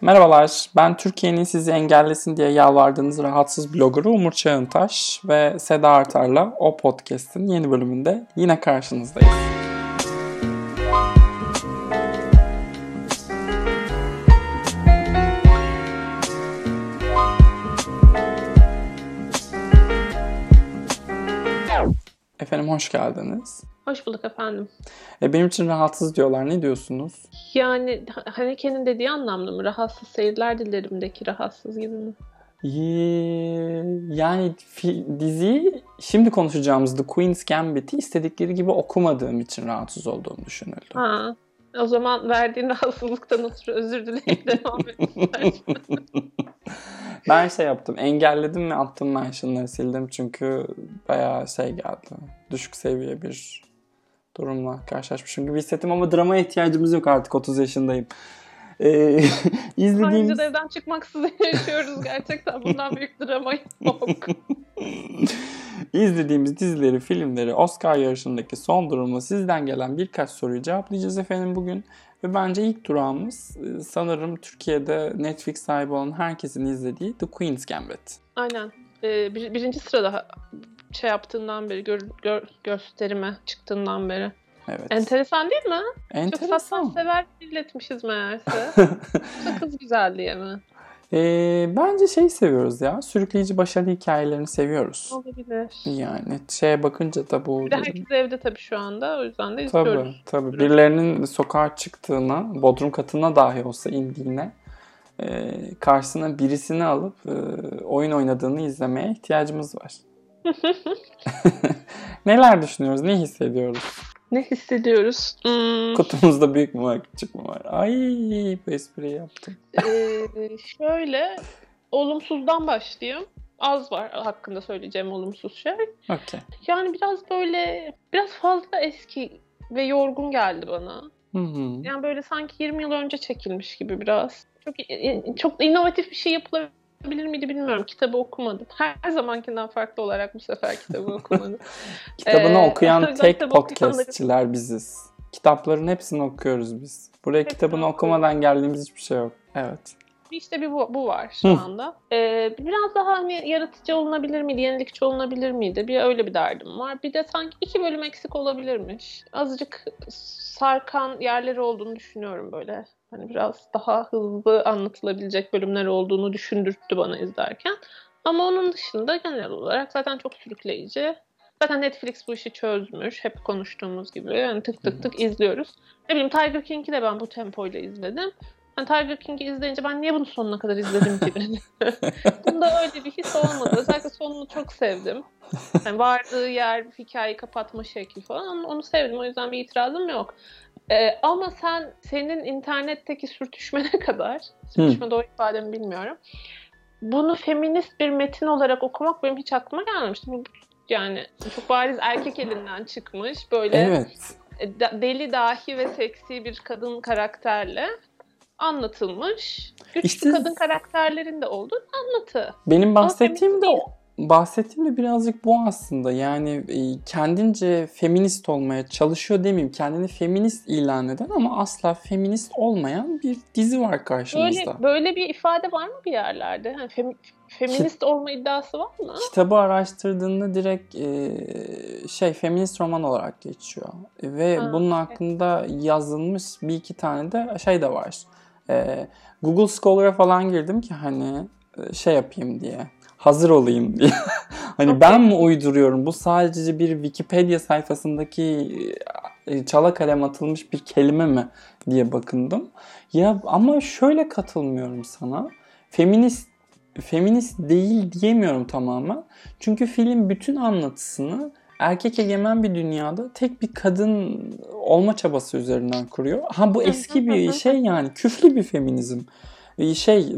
Merhabalar, ben Türkiye'nin sizi engellesin diye yalvardığınız rahatsız bloggeru Umur Çağıntaş ve Seda Artar'la O Podcast'in yeni bölümünde yine karşınızdayız. Efendim hoş geldiniz. Hoş bulduk efendim. E, benim için rahatsız diyorlar. Ne diyorsunuz? Yani Haneke'nin dediği anlamda mı? Rahatsız seyirler dilerimdeki rahatsız gibi mi? Yani diziyi şimdi konuşacağımız The Queen's Gambit'i istedikleri gibi okumadığım için rahatsız olduğum düşünüldü. Ha. O zaman verdiğin rahatsızlıktan ötürü özür dileyip devam et. ben şey yaptım. Engelledim ve attım mentionları sildim. Çünkü bayağı şey geldi. Düşük seviye bir durumla karşılaşmışım gibi hissettim ama dramaya ihtiyacımız yok artık 30 yaşındayım. Ee, izlediğimiz... evden çıkmaksızın yaşıyoruz gerçekten. Bundan büyük drama yok. İzlediğimiz dizileri, filmleri, Oscar yarışındaki son durumu sizden gelen birkaç soruyu cevaplayacağız efendim bugün. Ve bence ilk durağımız e, sanırım Türkiye'de Netflix sahibi olan herkesin izlediği The Queen's Gambit. Aynen. Ee, bir, birinci sırada şey yaptığından beri, gör, gör, gösterime çıktığından beri. Evet. Enteresan değil mi? Enteresan. Çok sever milletmişiz meğerse. Çok kız güzel diye mi? Ee, bence şey seviyoruz ya. Sürükleyici başarı hikayelerini seviyoruz. Olabilir. Yani şeye bakınca da bu... Bir de herkes evde tabii şu anda. O yüzden de izliyoruz. Tabii tabii. Birilerinin sokağa çıktığına, bodrum katına dahi olsa indiğine e, karşısına birisini alıp e, oyun oynadığını izlemeye ihtiyacımız var. Neler düşünüyoruz? Ne hissediyoruz? Ne hissediyoruz? Hmm. Kutumuzda büyük mü var, küçük mü var? Ay bu espriyi yaptım. Ee, şöyle, olumsuzdan başlayayım. Az var hakkında söyleyeceğim olumsuz şey. Okay. Yani biraz böyle, biraz fazla eski ve yorgun geldi bana. Hı hı. Yani böyle sanki 20 yıl önce çekilmiş gibi biraz. Çok çok inovatif bir şey yapılabilir bilir miydi bilmiyorum. Kitabı okumadım. Her zamankinden farklı olarak bu sefer kitabı okumadım. Kitabını ee, okuyan tek podcastçiler biziz. Kitapların hepsini okuyoruz biz. Buraya hepsini kitabını okuyorum. okumadan geldiğimiz hiçbir şey yok. Evet. İşte bir bu, bu var şu Hı. anda. Ee, biraz daha hani yaratıcı olunabilir miydi, yenilikçi olunabilir miydi? Bir öyle bir derdim var. Bir de sanki iki bölüm eksik olabilirmiş. Azıcık sarkan yerleri olduğunu düşünüyorum böyle. Hani biraz daha hızlı anlatılabilecek bölümler olduğunu düşündürttü bana izlerken. Ama onun dışında genel olarak zaten çok sürükleyici. Zaten Netflix bu işi çözmüş. Hep konuştuğumuz gibi. Yani tık tık tık izliyoruz. Ne bileyim Tiger King'i de ben bu tempoyla izledim. Yani Tiger King'i izleyince ben niye bunu sonuna kadar izledim ki? Bunda öyle bir his olmadı. Özellikle sonunu çok sevdim. Yani vardığı yer, hikayeyi kapatma şekli falan onu sevdim. O yüzden bir itirazım yok. Ee, ama sen senin internetteki sürtüşmene kadar, sürtüşme doğru ifademi bilmiyorum. Bunu feminist bir metin olarak okumak benim hiç aklıma gelmemişti. Yani çok bariz erkek elinden çıkmış böyle evet. E, deli dahi ve seksi bir kadın karakterle anlatılmış. Güçlü işte, kadın karakterlerin de olduğu anlatı. Benim bahsettiğim de o bahsettiğim de birazcık bu aslında. Yani e, kendince feminist olmaya çalışıyor demeyeyim. Kendini feminist ilan eden ama asla feminist olmayan bir dizi var karşımızda. Böyle, böyle bir ifade var mı bir yerlerde? Yani fem, feminist olma iddiası var mı? Kitabı araştırdığında direkt e, şey feminist roman olarak geçiyor. Ve ha, bunun hakkında yazılmış bir iki tane de şey de var. E, Google Scholar'a falan girdim ki hani e, şey yapayım diye hazır olayım diye. hani okay. ben mi uyduruyorum? Bu sadece bir Wikipedia sayfasındaki e, çala kalem atılmış bir kelime mi diye bakındım. Ya ama şöyle katılmıyorum sana. Feminist feminist değil diyemiyorum tamamen. Çünkü film bütün anlatısını erkek egemen bir dünyada tek bir kadın olma çabası üzerinden kuruyor. Ha bu eski bir şey yani küflü bir feminizm. Şey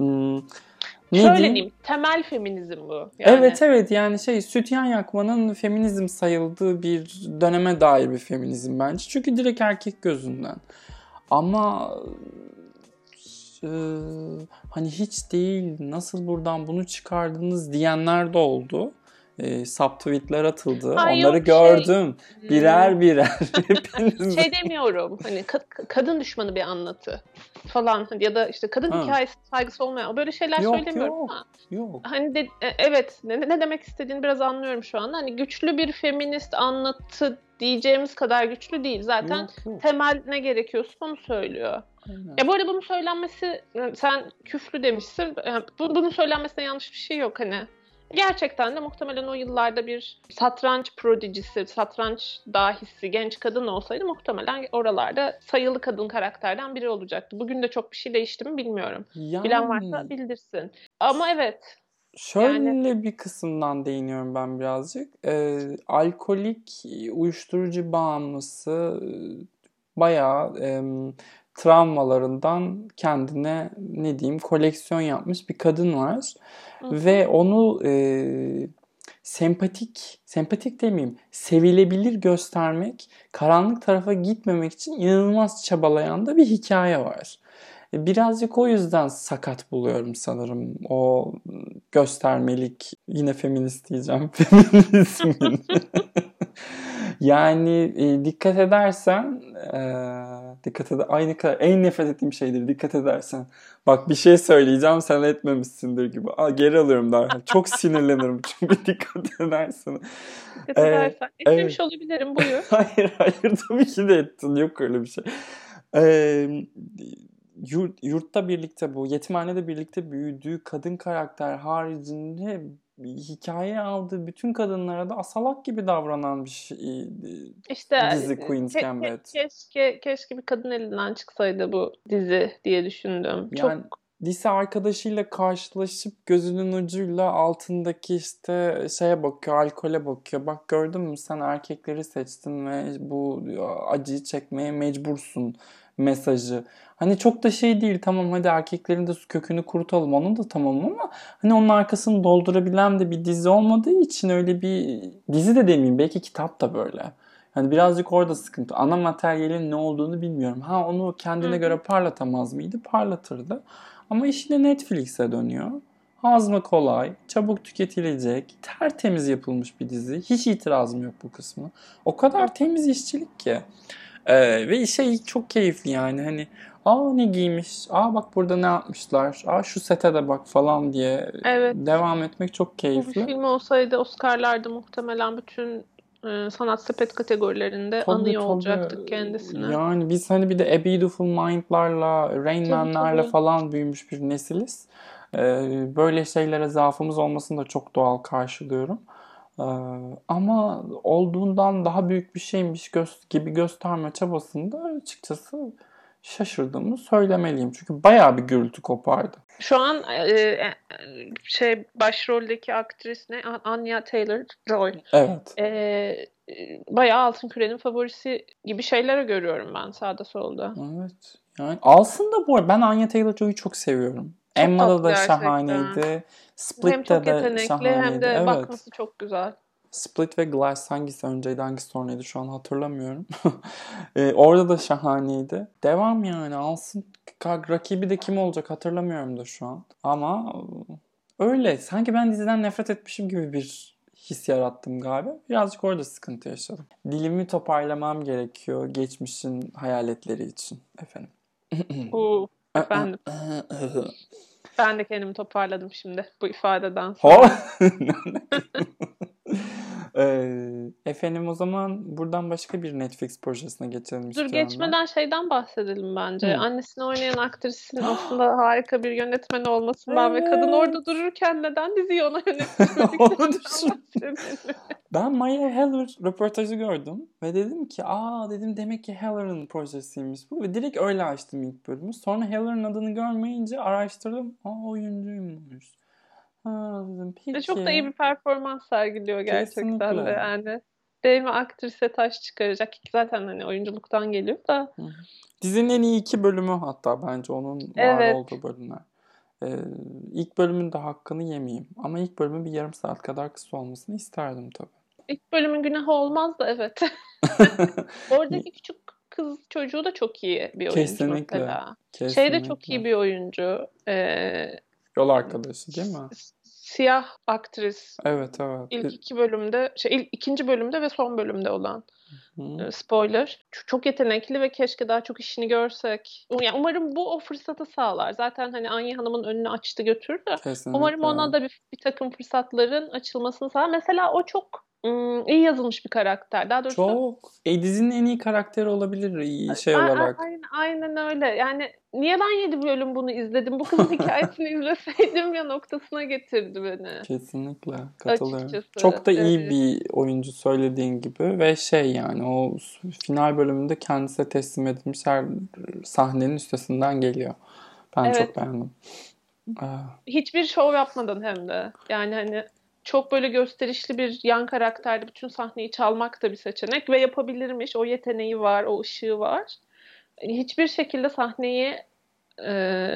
ne Şöyle diyeyim, temel feminizm bu. Yani. Evet evet yani şey sütyen yakmanın feminizm sayıldığı bir döneme dair bir feminizm bence. Çünkü direkt erkek gözünden. Ama e, hani hiç değil nasıl buradan bunu çıkardınız diyenler de oldu. E, subtweetler atıldı. Ay Onları yok, şey- gördüm. Birer birer. Hepiniz. Şey demiyorum hani ka- kadın düşmanı bir anlatı falan ya da işte kadın Ha. hikayesi saygısı olmayan böyle şeyler Yok, söylemiyorum yok. ama Yok. hani de, e, evet ne, ne demek istediğini biraz anlıyorum şu anda. Hani güçlü bir feminist anlatı diyeceğimiz kadar güçlü değil. Zaten Yok, yok. temel ne gerekiyorsa onu söylüyor. Aynen. Ya bu arada bunun söylenmesi sen küflü demişsin. Yani bu, bunun söylenmesine yanlış bir şey yok hani. Gerçekten de muhtemelen o yıllarda bir satranç prodijisi, satranç dahisi genç kadın olsaydı muhtemelen oralarda sayılı kadın karakterden biri olacaktı. Bugün de çok bir şey değişti mi bilmiyorum. Yani, Bilen varsa bildirsin. Ama evet. Şöyle bir kısımdan değiniyorum ben birazcık. Ee, alkolik, uyuşturucu bağımlısı e, bayağı em, travmalarından kendine ne diyeyim koleksiyon yapmış bir kadın var. Hı hı. Ve onu e, sempatik, sempatik demeyeyim, sevilebilir göstermek, karanlık tarafa gitmemek için inanılmaz çabalayan da bir hikaye var. E, Birazcık o yüzden sakat buluyorum sanırım o göstermelik, yine feminist diyeceğim, feminizmin. yani e, dikkat edersen, e, dikkat eder, aynı kadar en nefret ettiğim şeydir dikkat edersen. Bak bir şey söyleyeceğim sen etmemişsindir gibi. Aa, geri alıyorum derhal. Çok sinirlenirim çünkü dikkat edersen. Dikkat Ee, edersen. Etmemiş evet. olabilirim buyur. Hayır hayır tabii ki de ettin. Yok öyle bir şey. Ee, yurt, yurtta birlikte bu yetimhanede birlikte büyüdüğü kadın karakter haricinde hikaye aldığı bütün kadınlara da asalak gibi davranan bir şey. İşte Dizi Queen's ke- ke- Gambit. Keşke, keşke bir kadın elinden çıksaydı bu dizi diye düşündüm. Yani Çok lise arkadaşıyla karşılaşıp gözünün ucuyla altındaki işte şeye bakıyor, alkole bakıyor. Bak gördün mü sen erkekleri seçtin ve bu acıyı çekmeye mecbursun mesajı. Hani çok da şey değil tamam hadi erkeklerin de kökünü kurutalım onun da tamam ama hani onun arkasını doldurabilen de bir dizi olmadığı için öyle bir dizi de demeyeyim belki kitap da böyle. Hani birazcık orada sıkıntı. Ana materyalin ne olduğunu bilmiyorum. Ha onu kendine hı. göre parlatamaz mıydı? Parlatırdı. Ama işine Netflix'e dönüyor. Hazmı kolay, çabuk tüketilecek, tertemiz yapılmış bir dizi. Hiç itirazım yok bu kısmı. O kadar temiz işçilik ki. Ee, ve şey çok keyifli yani hani aa ne giymiş, aa bak burada ne yapmışlar, aa şu sete de bak falan diye Evet. devam etmek çok bu keyifli. film olsaydı Oscar'larda muhtemelen bütün e, sanat sepet kategorilerinde Tabii, anıyor tabii. olacaktık kendisini. Yani biz hani bir de A Beautiful Mind'larla, Rain tabii. falan büyümüş bir nesiliz. Ee, böyle şeylere zaafımız olmasını da çok doğal karşılıyorum. Ee, ama olduğundan daha büyük bir şeymiş gö- gibi gösterme çabasında açıkçası şaşırdığımı söylemeliyim. Çünkü bayağı bir gürültü kopardı. Şu an e, e, şey başroldeki aktris ne? An- Anya Taylor-Joy. Evet. E, bayağı Altın Küre'nin favorisi gibi şeylere görüyorum ben sağda solda. Evet. Yani alsın da bu arada ben Anya Taylor-Joy'u çok seviyorum. Emma'da da gerçekten. şahaneydi. hem Split'te çok de şahaneydi. hem de Evet. bakması çok güzel. Split ve Glass hangisi önceydi hangisi sonraydı şu an hatırlamıyorum. Ee, orada da şahaneydi. Devam yani alsın. Rakibi de kim olacak hatırlamıyorum da şu an. Ama e, öyle. Sanki ben diziden nefret etmişim gibi bir his yarattım galiba. Birazcık orada sıkıntı yaşadım. Dilimi toparlamam gerekiyor geçmişin hayaletleri için efendim. Efendim. Ben de kendimi toparladım şimdi bu ifadeden sonra. Ee, efendim o zaman buradan başka bir Netflix projesine geçelim Dur istiyorum ben. geçmeden şeyden bahsedelim bence. Hı. Annesini oynayan aktrisin aslında harika bir yönetmen olmasından ve kadın Evet. orada dururken neden diziyi ona bahsedelim. Ben Maya Heller röportajı gördüm ve dedim ki aa dedim demek ki Heller'ın projesiymiş bu ve direkt öyle açtım ilk bölümü. Sonra Heller'ın adını görmeyince araştırdım. Aa oyuncuymuş. Ha peki. Ve çok da iyi bir performans sergiliyor gerçekten Kesinlikle. de yani. Mi aktrise taş çıkaracak ki zaten hani oyunculuktan geliyor da. Dizinin en iyi iki bölümü hatta bence onun var Evet. olduğu bölümler. Ee, ilk bölümün de hakkını yemeyeyim. Ama ilk bölümün bir yarım saat kadar kısa olmasını isterdim tabii. İlk bölümün günahı olmaz da evet. Oradaki küçük kız çocuğu da çok iyi bir oyuncu Kesinlikle. mesela. Kesinlikle. Şey de çok iyi bir oyuncu. Ee, Yol arkadaşı değil mi? siyah aktris. Evet evet. İlk iki bölümde, şey ilk ikinci bölümde ve son bölümde olan. Hı. Spoiler. Çok yetenekli ve keşke daha çok işini görsek. Yani umarım bu o fırsatı sağlar. Zaten hani Anya Hanım'ın önünü açtı götürdü. Kesinlikle. Umarım ona da bir, bir takım fırsatların açılmasını sağlar. Mesela o çok Hmm, iyi yazılmış bir karakter. Daha doğrusu çok. E, dizinin en iyi karakteri olabilir iyi şey a- olarak. Aynen, aynen öyle. Yani niye ben 7 bölüm bunu izledim? Bu kızın hikayesini izleseydim ya noktasına getirdi beni. Kesinlikle katılıyorum. Açıkçası, çok da iyi evet. bir oyuncu söylediğin gibi ve şey yani o final bölümünde kendisine teslim edilmiş her sahnenin üstesinden geliyor. Ben evet. çok beğendim. Hiçbir şov yapmadan hem de. Yani hani çok böyle gösterişli bir yan karakterde bütün sahneyi çalmak da bir seçenek ve yapabilirmiş. O yeteneği var, o ışığı var. Hiçbir şekilde sahneyi e,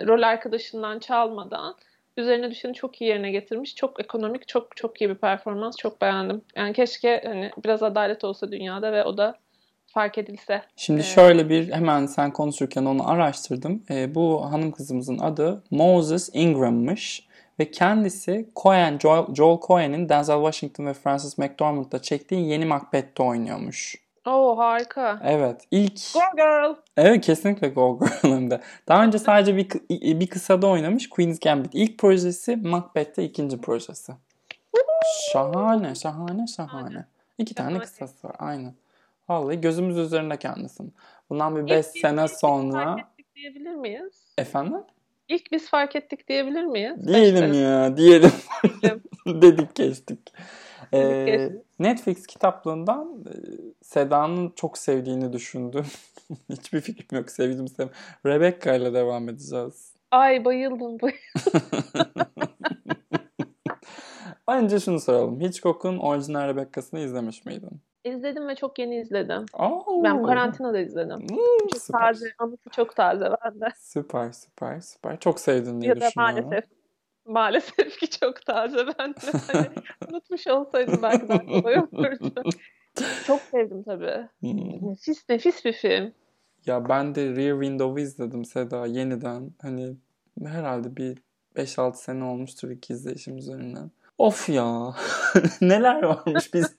rol arkadaşından çalmadan üzerine düşeni çok iyi yerine getirmiş. Çok ekonomik, çok çok iyi bir performans. Çok beğendim. Yani keşke hani biraz adalet olsa dünyada ve o da fark edilse. Şimdi ee, şöyle bir hemen sen konuşurken onu araştırdım. Ee, bu hanım kızımızın adı Moses Ingram'mış. Ve kendisi Coen, Joel, Joel Coen'in Denzel Washington ve Francis McDormand'la çektiği yeni Macbeth'te oynuyormuş. Oo harika. Evet. ilk Go Girl. Evet kesinlikle Go Girl'ın da. Daha önce sadece bir, bir kısada oynamış Queen's Gambit. İlk projesi Macbeth'te ikinci projesi. şahane, şahane, şahane. İki tane kısası var. Aynen. Vallahi gözümüz üzerinde kendisin. Bundan bir 5 sene sonra... diyebilir miyiz? Efendim? İlk biz fark ettik diyebilir miyiz? Diyelim ya, diyelim. Dedik geçtik. Ee, Netflix kitaplığından e, Seda'nın çok sevdiğini düşündüm. Hiçbir fikrim yok. Sevdim sevdim. Rebecca ile devam edeceğiz. Ay bayıldım bayıldım. Önce şunu soralım. Hitchcock'un orijinal Rebecca'sını izlemiş miydin? İzledim ve çok yeni izledim. Oo. Ben karantinada izledim. Hmm, çok süper. taze, anısı çok taze bende. Süper, süper, süper. Çok sevdin diye ya düşünüyorum. Ya da maalesef. Maalesef ki çok taze bende. Hani unutmuş olsaydım belki daha kolay olurdu. çok sevdim tabii. Hmm. Nefis, nefis bir film. Ya ben de Rear Window'u izledim Seda yeniden. Hani herhalde bir 5-6 sene olmuştur iki izleyişim üzerinden. Of ya. Neler varmış biz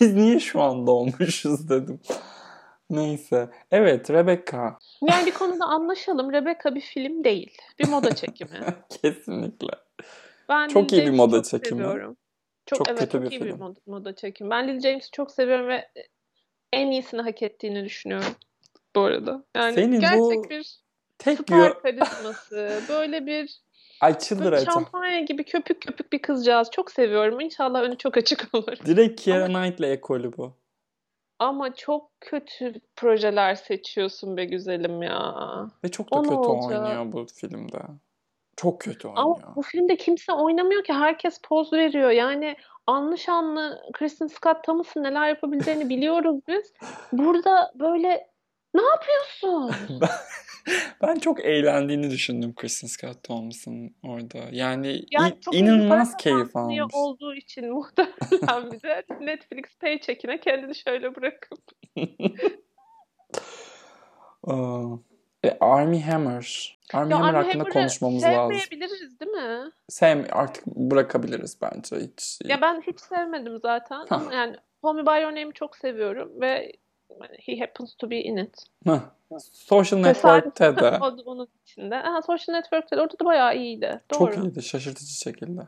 biz niye şu anda olmuşuz dedim. Neyse. Evet Rebecca. Yani bir konuda anlaşalım. Rebecca bir film değil. Bir moda çekimi. Kesinlikle. Ben çok iyi bir moda çok çekimi. Seviyorum. Çok, çok evet, kötü çok bir iyi film. bir moda, moda çekimi. Ben Lily James'i çok seviyorum ve en iyisini hak ettiğini düşünüyorum. Bu arada. Yani Senin gerçek bu bir tek star karizması. Böyle bir Ay çıldıracağım. Şampanya gibi köpük köpük bir kızcağız. Çok seviyorum. İnşallah önü çok açık olur. Direkt Keira Knightley ekolü bu. Ama çok kötü projeler seçiyorsun be güzelim ya. Ve çok da o kötü oynuyor bu filmde. Çok kötü oynuyor. Ama bu filmde kimse oynamıyor ki. Herkes poz veriyor. Yani anlı şanlı Kristen Scott Thomas'ın neler yapabileceğini biliyoruz biz. Burada böyle ne yapıyorsun? ben çok eğlendiğini düşündüm Kristen Scott Thomas'ın orada. Yani, yani in, inanılmaz keyif almış. olduğu için muhtemelen bir de Netflix paycheck'ine kendini şöyle bırakıp. uh, Army Hammer. Army ya Hammer Army hakkında konuşmamız lazım. Sevmeyebiliriz değil mi? Sevme artık bırakabiliriz bence hiç. Ya ben hiç sevmedim zaten. Ama yani Me By Your Name'i çok seviyorum ve He happens to be in it. Heh. Social Network'te de. onun içinde. Aha, Social Network'te de. Orada da bayağı iyiydi. Doğru. Çok iyiydi. Şaşırtıcı şekilde.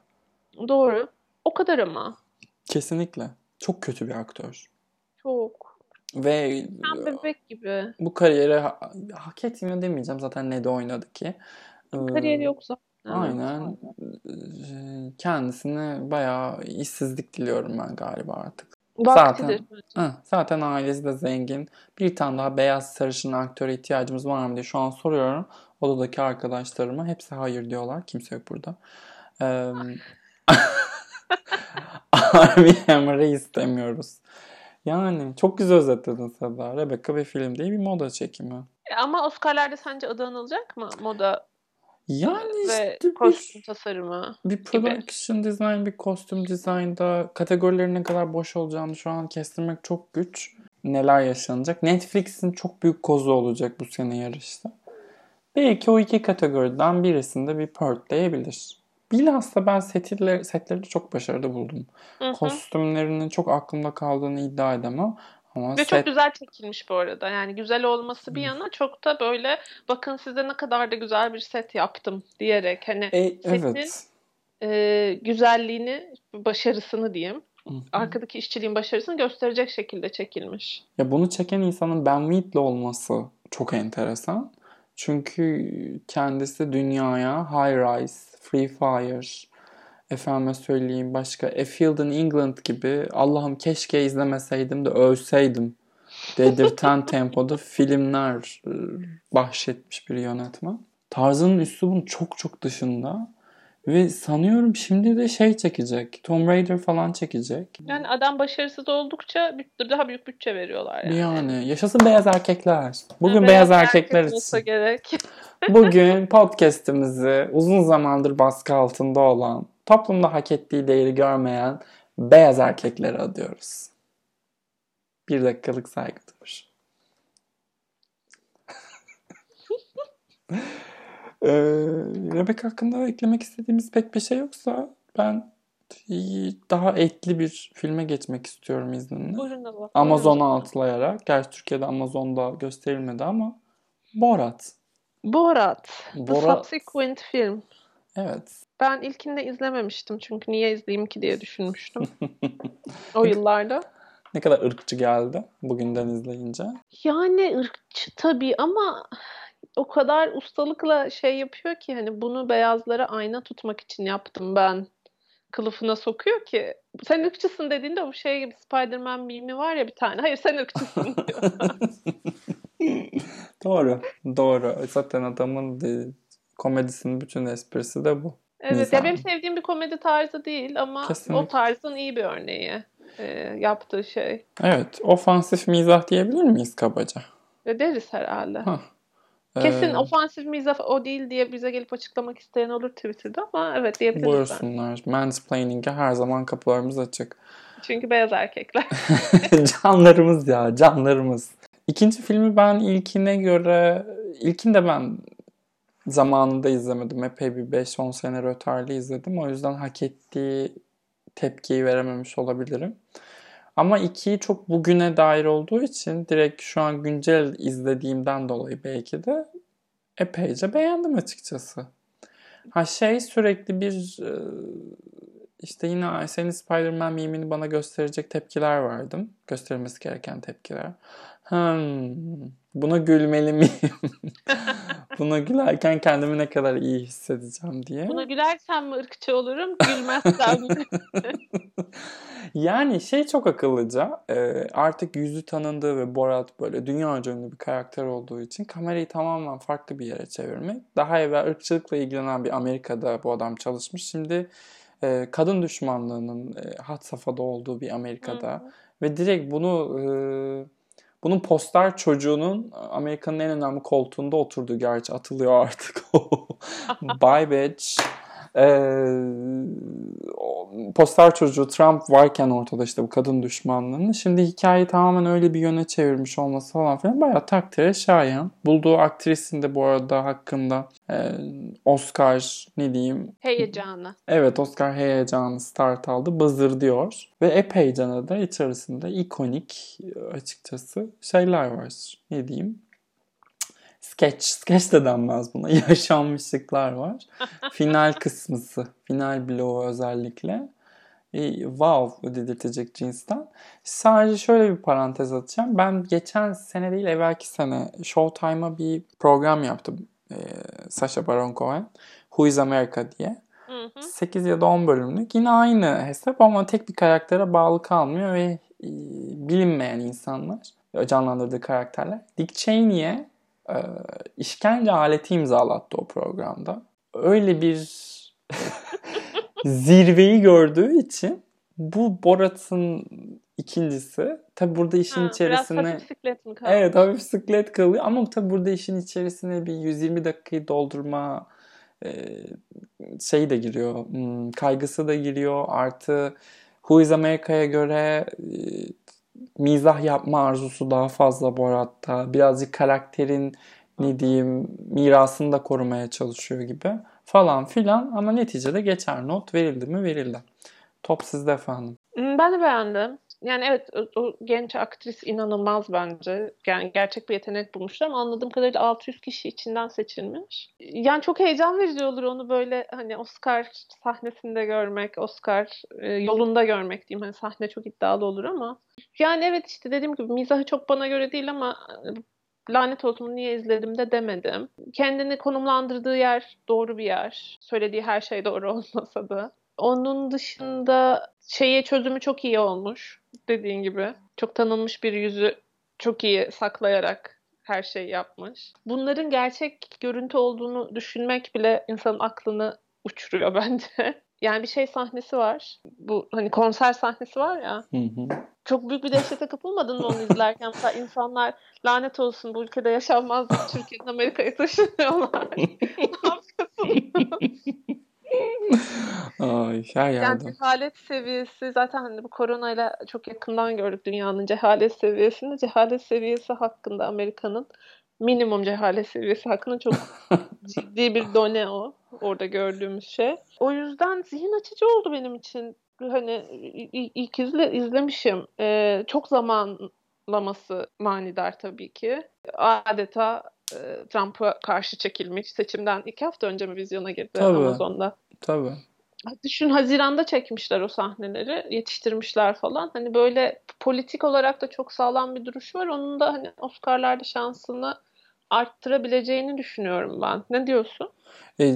Doğru. O kadar ama. Kesinlikle. Çok kötü bir aktör. Çok. Ve Sen bebek gibi. Bu kariyeri ha- hak etmiyor demeyeceğim. Zaten ne de oynadı ki. Kariyeri yok zaten. Aynen. Kendisine bayağı işsizlik diliyorum ben galiba artık. Zaten, hı, zaten ailesi de zengin. Bir tane daha beyaz sarışın aktöre ihtiyacımız var mı diye şu an soruyorum. Odadaki arkadaşlarıma. Hepsi hayır diyorlar. Kimse yok burada. Ee, Armie Hammer'ı istemiyoruz. Yani çok güzel özetledin Seda. Rebecca bir film değil bir moda çekimi. Ama Oscar'larda sence adı anılacak mı? Moda yani ve işte kostüm bir, tasarımı bir production gibi. design, bir kostüm design'da kategorilerin ne kadar boş olacağını şu an kestirmek çok güç. Neler yaşanacak? Netflix'in çok büyük kozu olacak bu sene yarışta. Belki o iki kategoriden birisinde bir pörtleyebilir. bilhassa ben setleri, setleri çok başarılı buldum. Hı hı. Kostümlerinin çok aklımda kaldığını iddia edemem. Ama Ve set çok güzel çekilmiş bu arada. Yani güzel olması bir yana çok da böyle bakın size ne kadar da güzel bir set yaptım diyerek hani E, setin evet. e, güzelliğini, başarısını diyeyim. Hı hı. Arkadaki işçiliğin başarısını gösterecek şekilde çekilmiş. Ya bunu çeken insanın Ben Wheatley olması çok enteresan. Çünkü kendisi dünyaya High Rise, Free Fire, efendime söyleyeyim başka A Field in England gibi Allah'ım keşke izlemeseydim de ölseydim dedirten tempoda filmler e, bahşetmiş bir yönetmen. Tarzının üslubun çok çok dışında ve sanıyorum şimdi de şey çekecek. Tomb Raider falan çekecek. Yani adam başarısız oldukça daha büyük bütçe veriyorlar yani. Yani yaşasın beyaz erkekler. Bugün Yani beyaz erkek erkekler olsa için. gerek. Bugün podcast'imizi uzun zamandır baskı altında olan, toplumda hak ettiği değeri görmeyen beyaz erkeklere adıyoruz. Bir dakikalık saygı duruşu. ee, Rebecca hakkında eklemek istediğimiz pek bir şey yoksa ben daha etli bir filme geçmek istiyorum izninle. Buyurun. Amazon'a atlayarak. Gerçi Türkiye'de Amazon'da gösterilmedi ama Borat. Borat. The Borat. Subsequent Film. Evet. Ben ilkinde izlememiştim çünkü niye izleyeyim ki diye düşünmüştüm. o yıllarda. Ne kadar ırkçı geldi bugünden izleyince. Yani ırkçı tabii ama o kadar ustalıkla şey yapıyor ki hani bunu beyazlara ayna tutmak için yaptım ben kılıfına sokuyor ki sen ırkçısın dediğinde o şey gibi Spider-Man mimi var ya bir tane. Hayır sen ırkçısın diyor. Doğru. Doğru. Zaten adamın de, komedisinin bütün esprisi de bu. Evet ya benim sevdiğim bir komedi tarzı değil ama Kesinlikle. o tarzın iyi bir örneği e, yaptığı şey. Evet. Ofansif mizah diyebilir miyiz kabaca? Ve deriz herhalde. Hah. Kesin Ee, ofansif mizah o değil diye bize gelip açıklamak isteyen olur Twitter'da ama evet diyebiliriz ben. Buyursunlar. Mansplaining'e her zaman kapılarımız açık. Çünkü beyaz erkekler. canlarımız ya canlarımız. İkinci filmi ben ilkine göre ilkini de ben zamanında izlemedim. Epey bir 5-10 sene rötarlı izledim. O yüzden hak ettiği tepkiyi verememiş olabilirim. Ama ikiyi çok bugüne dair olduğu için direkt şu an güncel izlediğimden dolayı belki de epeyce beğendim açıkçası. Ha şey sürekli bir e, işte yine senin Spider-Man mimini bana gösterecek tepkiler verdim. Gösterilmesi gereken tepkiler. Hmm, buna gülmeli miyim? buna gülerken kendimi ne kadar iyi hissedeceğim diye. Buna gülersem mi ırkçı olurum, gülmezsem mi? Yani şey çok akıllıca. e, Artık yüzü tanındığı ve Borat böyle dünya ünlü bir karakter olduğu için kamerayı tamamen farklı bir yere çevirmek. Daha evvel ırkçılıkla ilgilenen bir Amerika'da bu adam çalışmış. Şimdi e, kadın düşmanlığının e, had safhada olduğu bir Amerika'da ve direkt bunu bunun poster çocuğunun Amerika'nın en önemli koltuğunda oturduğu gerçi atılıyor artık. Bye bitch. O poster çocuğu Trump varken ortada işte bu kadın düşmanlığını. Şimdi hikayeyi tamamen öyle bir yöne çevirmiş olması falan filan bayağı takdire şayan. Bulduğu aktrisin de bu arada hakkında e, Oscar ne diyeyim Heyecanı. Evet Oscar heyecanı start aldı. Bızır diyor. Ve epeyce de içerisinde ikonik açıkçası şeyler var. Ne diyeyim? Sketch. Sketch de denmez buna. Yaşanmışlıklar var. Final kısmısı. Final bloğu özellikle. E, wow dedirtecek cinsten. Sadece şöyle bir parantez atacağım. Ben geçen sene değil evvelki sene Showtime'a bir program yaptım. E, Sacha Baron Cohen. Who is America diye. Hı hı. 8 ya da 10 bölümlük. Yine aynı hesap ama tek bir karaktere bağlı kalmıyor ve e, bilinmeyen insanlar canlandırdığı karakterler. Dick Cheney'e e, işkence aleti imzalattı o programda. Öyle bir zirveyi gördüğü için bu Borat'ın ikincisi. Tabi burada işin Ha, biraz içerisine hafif bisiklet mi kaldı? Evet hafif bisiklet kalıyor ama tabii burada işin içerisine bir 120 dakikayı doldurma e, şeyi de giriyor. Hmm, kaygısı da giriyor. Artı Who is America'ya göre e, mizah yapma arzusu daha fazla Borat'ta. Birazcık karakterin ne diyeyim mirasını da korumaya çalışıyor gibi. falan filan ama neticede geçer not verildi mi verildi. Top sizde efendim. Hmm, ben de beğendim. Yani evet o, o genç aktris inanılmaz bence. Yani gerçek bir yetenek bulmuşlar ama anladığım kadarıyla 600 kişi içinden seçilmiş. Yani çok heyecan verici olur onu böyle hani Oscar sahnesinde görmek, Oscar e, yolunda görmek diyeyim. Hani sahne çok iddialı olur ama. Yani evet işte dediğim gibi mizahı çok bana göre değil ama e, lanet olsun niye izledim de demedim. Kendini konumlandırdığı yer doğru bir yer. Söylediği her şey doğru olmasa da. Onun dışında şeye çözümü çok iyi olmuş. Dediğin gibi. Çok tanınmış bir yüzü çok iyi saklayarak her şey yapmış. Bunların gerçek görüntü olduğunu düşünmek bile insanın aklını uçuruyor bence. Yani bir şey sahnesi var. Bu hani konser sahnesi var ya. Hı hı. Çok büyük bir dehşete kapılmadın mı onu izlerken? Mesela insanlar lanet olsun bu ülkede yaşanmaz. Türkiye'den Amerika'ya taşınıyorlar. ne yapıyorsun? Ay, her yerde. Yani cehalet seviyesi zaten hani bu koronayla çok yakından gördük dünyanın cehalet seviyesini. Cehalet seviyesi hakkında Amerika'nın minimum cehalet seviyesi hakkında çok ciddi bir done o. Orada gördüğümüz şey. O yüzden zihin açıcı oldu benim için. Hani ilk izle, izlemişim. Ee, çok zamanlaması manidar tabii ki. Adeta Trump'a karşı çekilmiş. Seçimden iki hafta önce mi vizyona girdi Tabii. Amazon'da? Tabii. Düşün Haziran'da çekmişler o sahneleri, yetiştirmişler falan. Hani böyle politik olarak da çok sağlam bir duruş var. Onun da hani Oscar'larda şansını arttırabileceğini düşünüyorum ben. Ne diyorsun? E,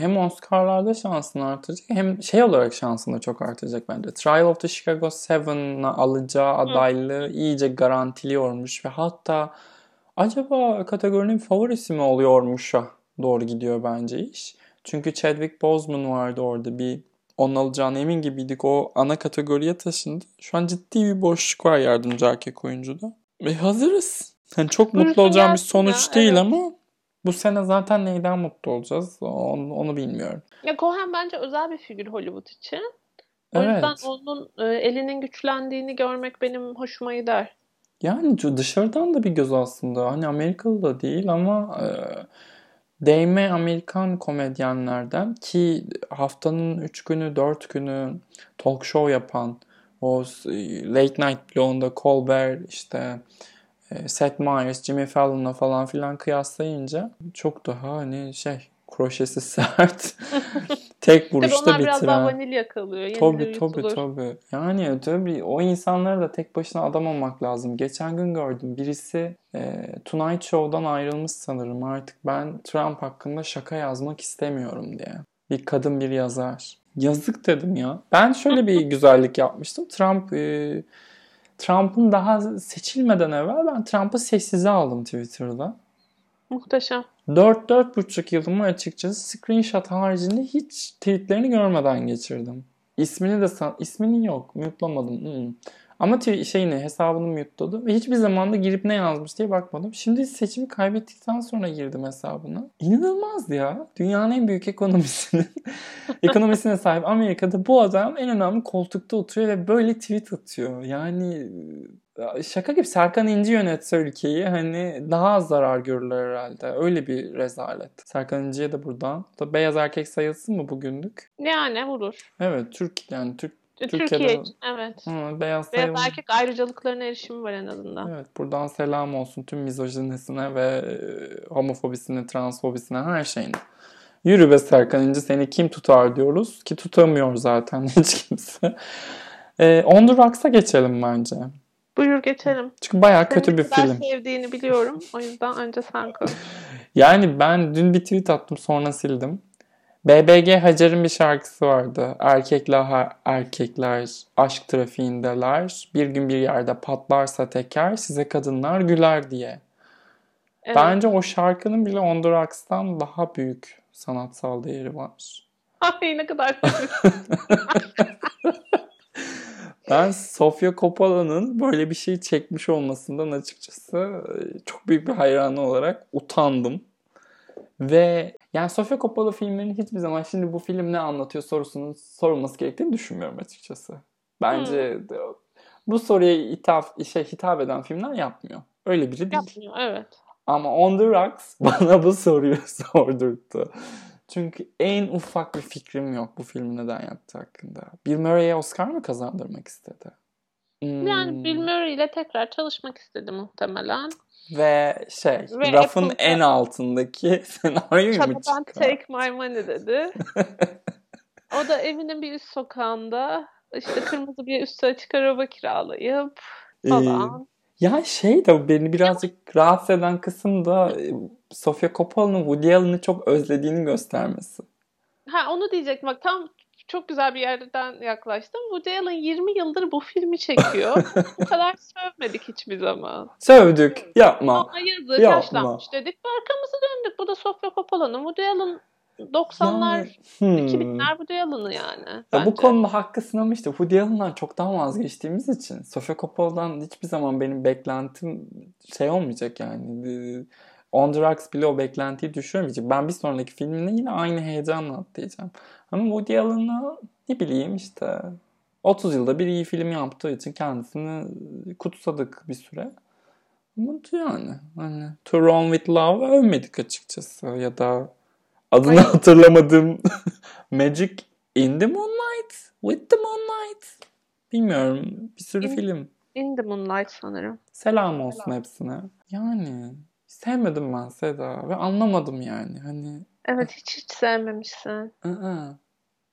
hem Oscar'larda şansını artıracak hem şey olarak şansını çok artıracak bence. Trial of the Chicago 7'a alacağı adaylığı Hı. iyice garantiliyormuş ve hatta acaba kategorinin favorisi mi oluyormuş'a doğru gidiyor bence iş. Çünkü Chadwick Boseman vardı orada bir onun alacağına emin gibiydik. O ana kategoriye taşındı. Şu an ciddi bir boşluk var yardımcı erkek oyuncuda. Ve hazırız. Yani çok Buyursun mutlu olacağım bir sonuç ya, değil evet. ama bu sene zaten neyden mutlu olacağız onu, onu bilmiyorum. Ya Cohen bence özel bir figür Hollywood için. O evet. yüzden onun e, elinin güçlendiğini görmek benim hoşuma gider. Yani dışarıdan da bir göz aslında. Hani Amerikalı da değil ama e, değme Amerikan komedyenlerden ki haftanın 3 günü 4 günü talk show yapan o Late Night Blow'unda Colbert işte e, Seth Meyers, Jimmy Fallon'la falan filan kıyaslayınca çok daha hani şey kroşesi sert. Tek vuruşta tabii onlar bitiren. biraz daha vanilya kalıyor. Tabii tabii tabii. Yani tabii o insanlara da tek başına adam olmak lazım. Geçen gün gördüm birisi e, Tonight Show'dan ayrılmış sanırım. Artık ben Trump hakkında şaka yazmak istemiyorum diye. Bir kadın bir yazar. Yazık dedim ya. Ben şöyle bir güzellik yapmıştım. Trump e, Trump'ın daha seçilmeden evvel ben Trump'ı sessize aldım Twitter'da. Muhteşem. 4-4,5 yılımı açıkçası screenshot haricinde hiç tweetlerini görmeden geçirdim. İsmini de san ismini yok. Mute'lamadım. Hmm. Ama şeyini hesabını mute'ladı ve hiçbir zaman da girip ne yazmış diye bakmadım. Şimdi seçimi kaybettikten sonra girdim hesabına. İnanılmaz ya. Dünyanın en büyük ekonomisinin ekonomisine sahip Amerika'da bu adam en önemli koltukta oturuyor ve böyle tweet atıyor. Yani şaka gibi Serkan İnci yönetse ülkeyi hani daha az zarar görürler herhalde. Öyle bir rezalet. Serkan İnci'ye de buradan. Da beyaz erkek sayılsın mı bugünlük? Yani vurur. Evet Türk yani Türk Türkiye Türkiye'de, evet. Hı, beyaz, beyaz erkek ayrıcalıklarına erişimi var en azından. Evet buradan selam olsun tüm mizojinisine ve e, homofobisine, transfobisine her şeyine. Yürü be Serkan İnci seni kim tutar diyoruz ki tutamıyor zaten hiç kimse. E, On geçelim bence. Buyur geçelim. Çünkü bayağı kötü bir film. Senin sevdiğini biliyorum. O yüzden önce sen konuş. yani ben dün bir tweet attım sonra sildim. BBG Hacer'in bir şarkısı vardı. Erkekler erkekler aşk trafiğindeler. Bir gün bir yerde patlarsa teker size kadınlar güler diye. Evet. Bence o şarkının bile On The Rocks'tan daha büyük sanatsal değeri var. Ay ne kadar Ben Sofia Coppola'nın böyle bir şey çekmiş olmasından açıkçası e, çok büyük bir hayranı olarak utandım. Ve yani Sofia Coppola filmlerinin hiçbir zaman şimdi bu film ne anlatıyor sorusunun sorulması gerektiğini düşünmüyorum açıkçası. Bence hmm. bu soruya hitap, şey, hitap eden filmler yapmıyor. Öyle biri değil. Yapmıyor evet. Ama On The Rocks bana bu soruyu sordurttu. Çünkü en ufak bir fikrim yok bu film neden yaptı hakkında. Bill Murray'e Oscar mı kazandırmak istedi? Hmm. Yani Bill Murray ile tekrar çalışmak istedi muhtemelen. Ve şey, Ve rafın Apple'da en altındaki senaryo mu çıkar? take my money dedi. o da evinin bir üst sokağında işte kırmızı bir üstü açık araba kiralayıp falan. Ee, ya şey de beni birazcık rahatsız eden kısım da e, Sofia Coppola'nın Woody Allen'ı çok özlediğini göstermesi. Ha onu diyecektim bak tam çok güzel bir yerden yaklaştım. Woody Allen 20 yıldır bu filmi çekiyor. bu kadar sövmedik hiçbir zaman. Sövdük. Yapma. Ama yazık Yapma. yaşlanmış dedik. Arkamızı döndük. Bu da Sofia Coppola'nın. Woody Allen 90'lar, yani, hmm. 2000'ler Woody Allen'ı yani. Ya bu konuda haklısın ama işte Woody Allen'dan çoktan vazgeçtiğimiz için Sofia Coppola'dan hiçbir zaman benim beklentim şey olmayacak yani. On the Rocks bile o beklentiyi düşürmeyecek. Ben bir sonraki filminde yine aynı heyecanla atlayacağım. Ama Woody Allen'a ne bileyim işte 30 yılda bir iyi film yaptığı için kendisini kutsadık bir süre. Ama yani hani To Run With Love övmedik açıkçası ya da adını Hayır. hatırlamadığım Magic in the Moonlight with the Moonlight bilmiyorum bir sürü in, film. In the Moonlight sanırım. Selam olsun Selam. hepsine. Yani sevmedim ben Seda ve anlamadım yani hani. Evet hiç hiç sevmemişsin. Aa,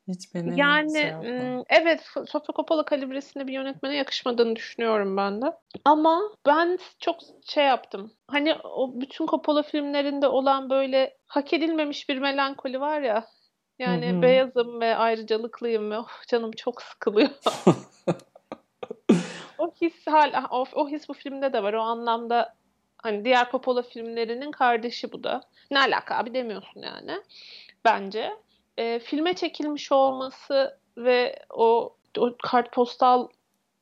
hiç beni yani şey evet Sofia Coppola kalibresinde bir yönetmene yakışmadığını düşünüyorum ben de. Ama ben çok şey yaptım. Hani o bütün Coppola filmlerinde olan böyle hak edilmemiş bir melankoli var ya. Yani Hı-hı. beyazım ve ayrıcalıklıyım ve oh, canım çok sıkılıyor. o his hal o, o his bu filmde de var. O anlamda hani diğer Coppola filmlerinin kardeşi bu da. Ne alaka abi demiyorsun yani. Bence e, filme çekilmiş olması ve o, o kartpostal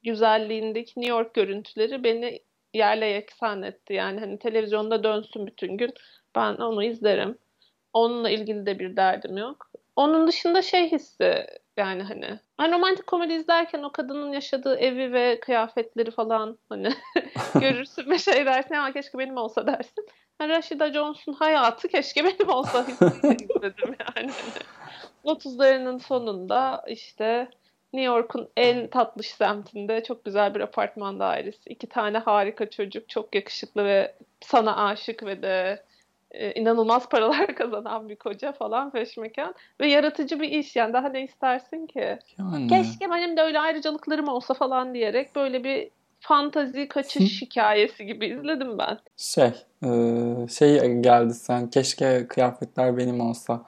güzelliğindeki New York görüntüleri beni yerle yeksan etti. Yani hani televizyonda dönsün bütün gün ben onu izlerim. Onunla ilgili de bir derdim yok. Onun dışında şey hissi yani hani ben romantik komedi izlerken o kadının yaşadığı evi ve kıyafetleri falan hani görürsün ve şey dersin ama keşke benim olsa dersin. Rashida Jones'un hayatı keşke benim olsa izledim yani. 30'larının sonunda işte New York'un en tatlış semtinde çok güzel bir apartman dairesi. İki tane harika çocuk, çok yakışıklı ve sana aşık ve de e, inanılmaz paralar kazanan bir koca falan peşmekan. Ve yaratıcı bir iş yani daha ne istersin ki? Yani. Keşke benim de öyle ayrıcalıklarım olsa falan diyerek böyle bir fantazi kaçış hikayesi gibi izledim ben. Şey, e, şey geldi sen keşke kıyafetler benim olsa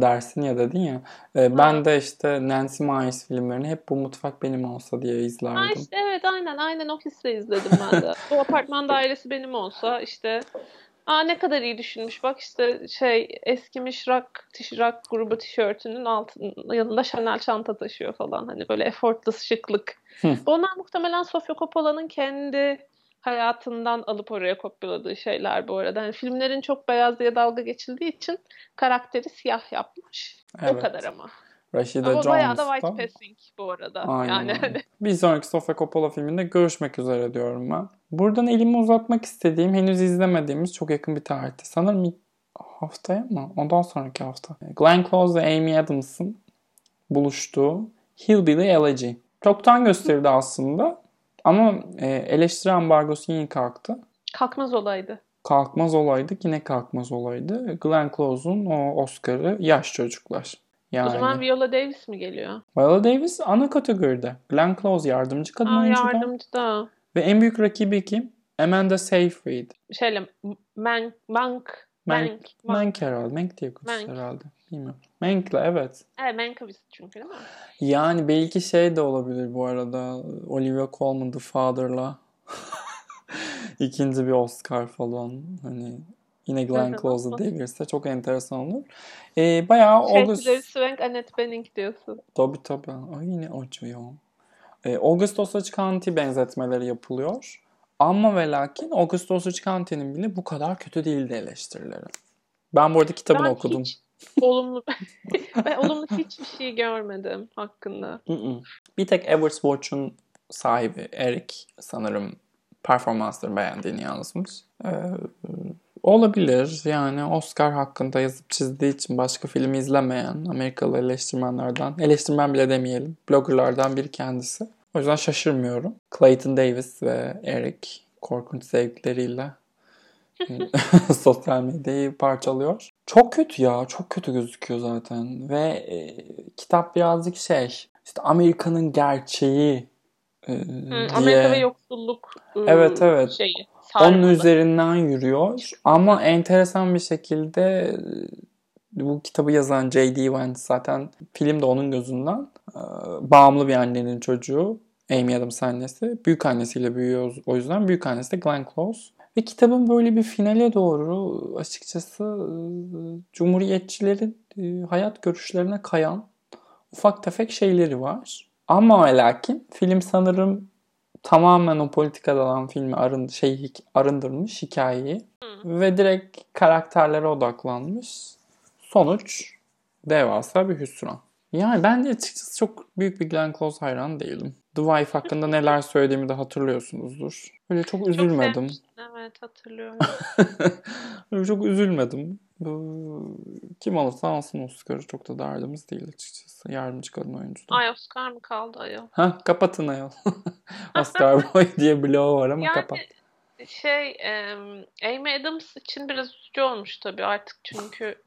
dersin ya dedin ya. E, ben de işte Nancy Myers filmlerini hep bu mutfak benim olsa diye izlerdim. Ha işte evet aynen aynen o hisle izledim ben de. bu apartman dairesi benim olsa işte Aa ne kadar iyi düşünmüş. Bak işte şey eskimiş rock, rock grubu tişörtünün altın, yanında Chanel çanta taşıyor falan. Hani böyle effortless şıklık. Bunlar muhtemelen Sofia Coppola'nın kendi hayatından alıp oraya kopyaladığı şeyler bu arada. Yani filmlerin çok beyaz diye dalga geçildiği için karakteri siyah yapmış. Evet. O kadar ama. Rashida ama bayağı da white passing bu arada. Aynen. Yani hani. Bir sonraki Sofia Coppola filminde görüşmek üzere diyorum ben. Buradan elimi uzatmak istediğim, henüz izlemediğimiz çok yakın bir tarihte. Sanırım haftaya mı? Ondan sonraki hafta. Glenn Close ve Amy Adams'ın buluştuğu Hillbilly Elegy. Çoktan gösterdi aslında. Ama e, eleştiri ambargosu yine kalktı. Kalkmaz olaydı. Kalkmaz olaydı. Yine kalkmaz olaydı. Glenn Close'un o Oscar'ı yaş çocuklar. Yani, o zaman Viola Davis mi geliyor? Viola Davis ana kategoride. Glenn Close yardımcı kadın Aa, oyuncu Yardımcı da. Ve en büyük rakibi kim? Amanda Seyfried. Şeyle Mank Mank Mank, Mank herhalde. Mank diye konuşuyor herhalde. Bilmiyorum. Mank'le evet. Evet Mankiewicz çünkü değil mi? Yani belki şey de olabilir bu arada. Olivia Colman The Father'la. ikinci bir Oscar falan. Hani yine Glenn Close'da devirse çok enteresan olur. Ee, bayağı şey, August... Swank, Annette Bening diyorsun. Tabii tabii. Ay yine acıyor. Ee, August Osage County benzetmeleri yapılıyor. Ama ve lakin August Osage County'nin bile bu kadar kötü değildi eleştirileri. Ben bu arada kitabını ben okudum. Hiç olumlu ben olumlu hiçbir şey görmedim hakkında. Bir tek Everest Watch'un sahibi Eric sanırım performansları beğendiğini yazmış. Ee, Olabilir. Yani Oscar hakkında yazıp çizdiği için başka film izlemeyen Amerikalı eleştirmenlerden, eleştirmen bile demeyelim, bloggerlardan biri kendisi. O yüzden şaşırmıyorum. Clayton Davis ve Eric korkunç zevkleriyle sosyal medyayı parçalıyor. Çok kötü ya. Çok kötü gözüküyor zaten. Ve e, kitap birazcık şey işte Amerika'nın gerçeği e, diye. Amerika ve yoksulluk e, evet, evet. şeyi. Onun üzerinden yürüyor. Ama enteresan bir şekilde e, bu kitabı yazan J.D. Vance zaten film de onun gözünden e, bağımlı bir annenin çocuğu. Amy Adams annesi. Büyük annesiyle büyüyor o yüzden. Büyük annesi de Glenn Close. Ve kitabın böyle bir finale doğru açıkçası e, Cumhuriyetçilerin e, hayat görüşlerine kayan ufak tefek şeyleri var. Ama lakin film sanırım tamamen o politikadan filmi arın, şey, arındırmış hikayeyi. Hı. Ve direkt karakterlere odaklanmış. Sonuç devasa bir hüsran. Yani ben de açıkçası çok büyük bir Glenn Close hayran değilim. The Wife hakkında neler söylediğimi de hatırlıyorsunuzdur. Böyle çok üzülmedim. Çok evet hatırlıyorum. Böyle çok üzülmedim. Kim alırsa alsın Oscar'ı çok da derdimiz değil açıkçası. Yardımcı kadın oyuncu. Ay Oscar mı kaldı ayol? Ha kapatın ayol. Oscar Boy diye bloğu var ama yani, kapat. Şey Amy Adams için biraz üzücü olmuş tabii artık çünkü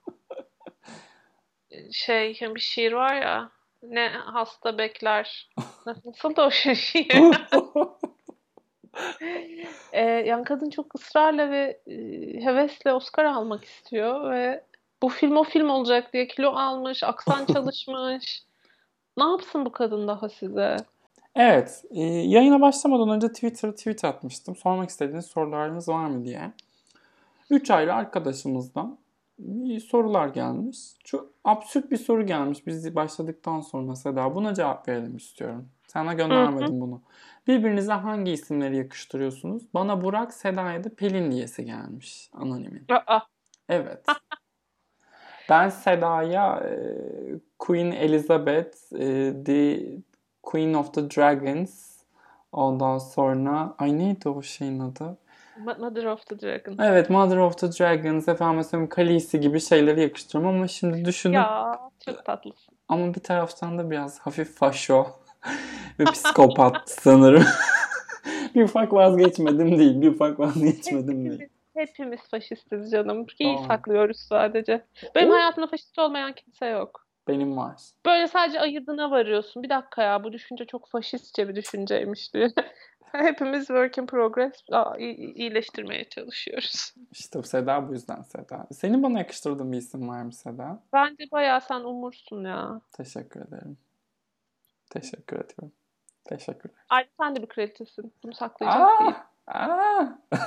şey bir şiir var ya ne hasta bekler. Nasıl da o şiir? ee, yani kadın çok ısrarla ve e, hevesle Oscar almak istiyor ve bu film o film olacak diye kilo almış, aksan çalışmış. ne yapsın bu kadın daha size? Evet. E, yayına başlamadan önce Twitter'a tweet atmıştım. Sormak istediğiniz sorularınız var mı diye. Üç ayrı arkadaşımızdan sorular gelmiş. Çok absürt bir soru gelmiş biz başladıktan sonra Seda. Buna cevap verelim istiyorum. Sana göndermedim bunu. Birbirinize hangi isimleri yakıştırıyorsunuz? Bana Burak, Seda'ya da Pelin diyesi gelmiş anonimin. Evet. ben Seda'ya e, Queen Elizabeth, e, The Queen of the Dragons, ondan sonra ay neydi o şeyin adı? Mother of the Dragons. Evet Mother of the Dragons, efendim mesela Khaleesi gibi şeyleri yakıştırıyorum ama şimdi düşündüm. Ya çok tatlısın. Ama bir taraftan da biraz hafif faşo ve psikopat sanırım. bir ufak vazgeçmedim değil, bir ufak vazgeçmedim değil. Hepimiz faşistiz canım. İyi tamam. saklıyoruz sadece. Benim o... hayatımda faşist olmayan kimse yok. Benim var. Böyle sadece ayırdığına varıyorsun. Bir dakika ya bu düşünce çok faşistçe bir düşünceymiş diye. Hepimiz work in progress iyileştirmeye çalışıyoruz. İşte Seda bu yüzden Seda. Senin bana yakıştırdığın bir isim var mı Seda? Bence bayağı sen umursun ya. Teşekkür ederim. Teşekkür ediyorum. Teşekkürler. Ay sen de bir kraliçesin. Bunu saklayacak aa, değil. Aa.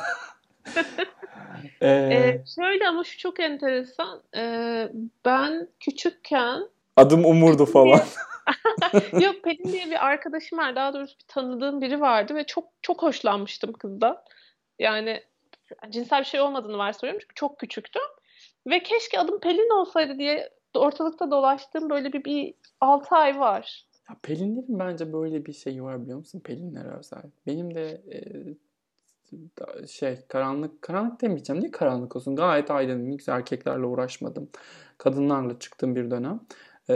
ee, ee, şöyle ama şu çok enteresan. Ee, ben küçükken adım Umurdu falan. Yok Pelin diye bir arkadaşım var. Daha doğrusu bir tanıdığım biri vardı ve çok çok hoşlanmıştım kızdan. Yani cinsel bir şey olmadığını varsayıyorum çünkü çok küçüktüm. Ve keşke adım Pelin olsaydı diye ortalıkta dolaştığım böyle bir, bir 6 ay var. Ya Pelinlerin bence böyle bir şeyi var biliyor musun? Pelinler özel. Benim de e, şey karanlık karanlık demeyeceğim. Niye karanlık olsun? Gayet aydınlık erkeklerle uğraşmadım. Kadınlarla çıktım bir dönem. E,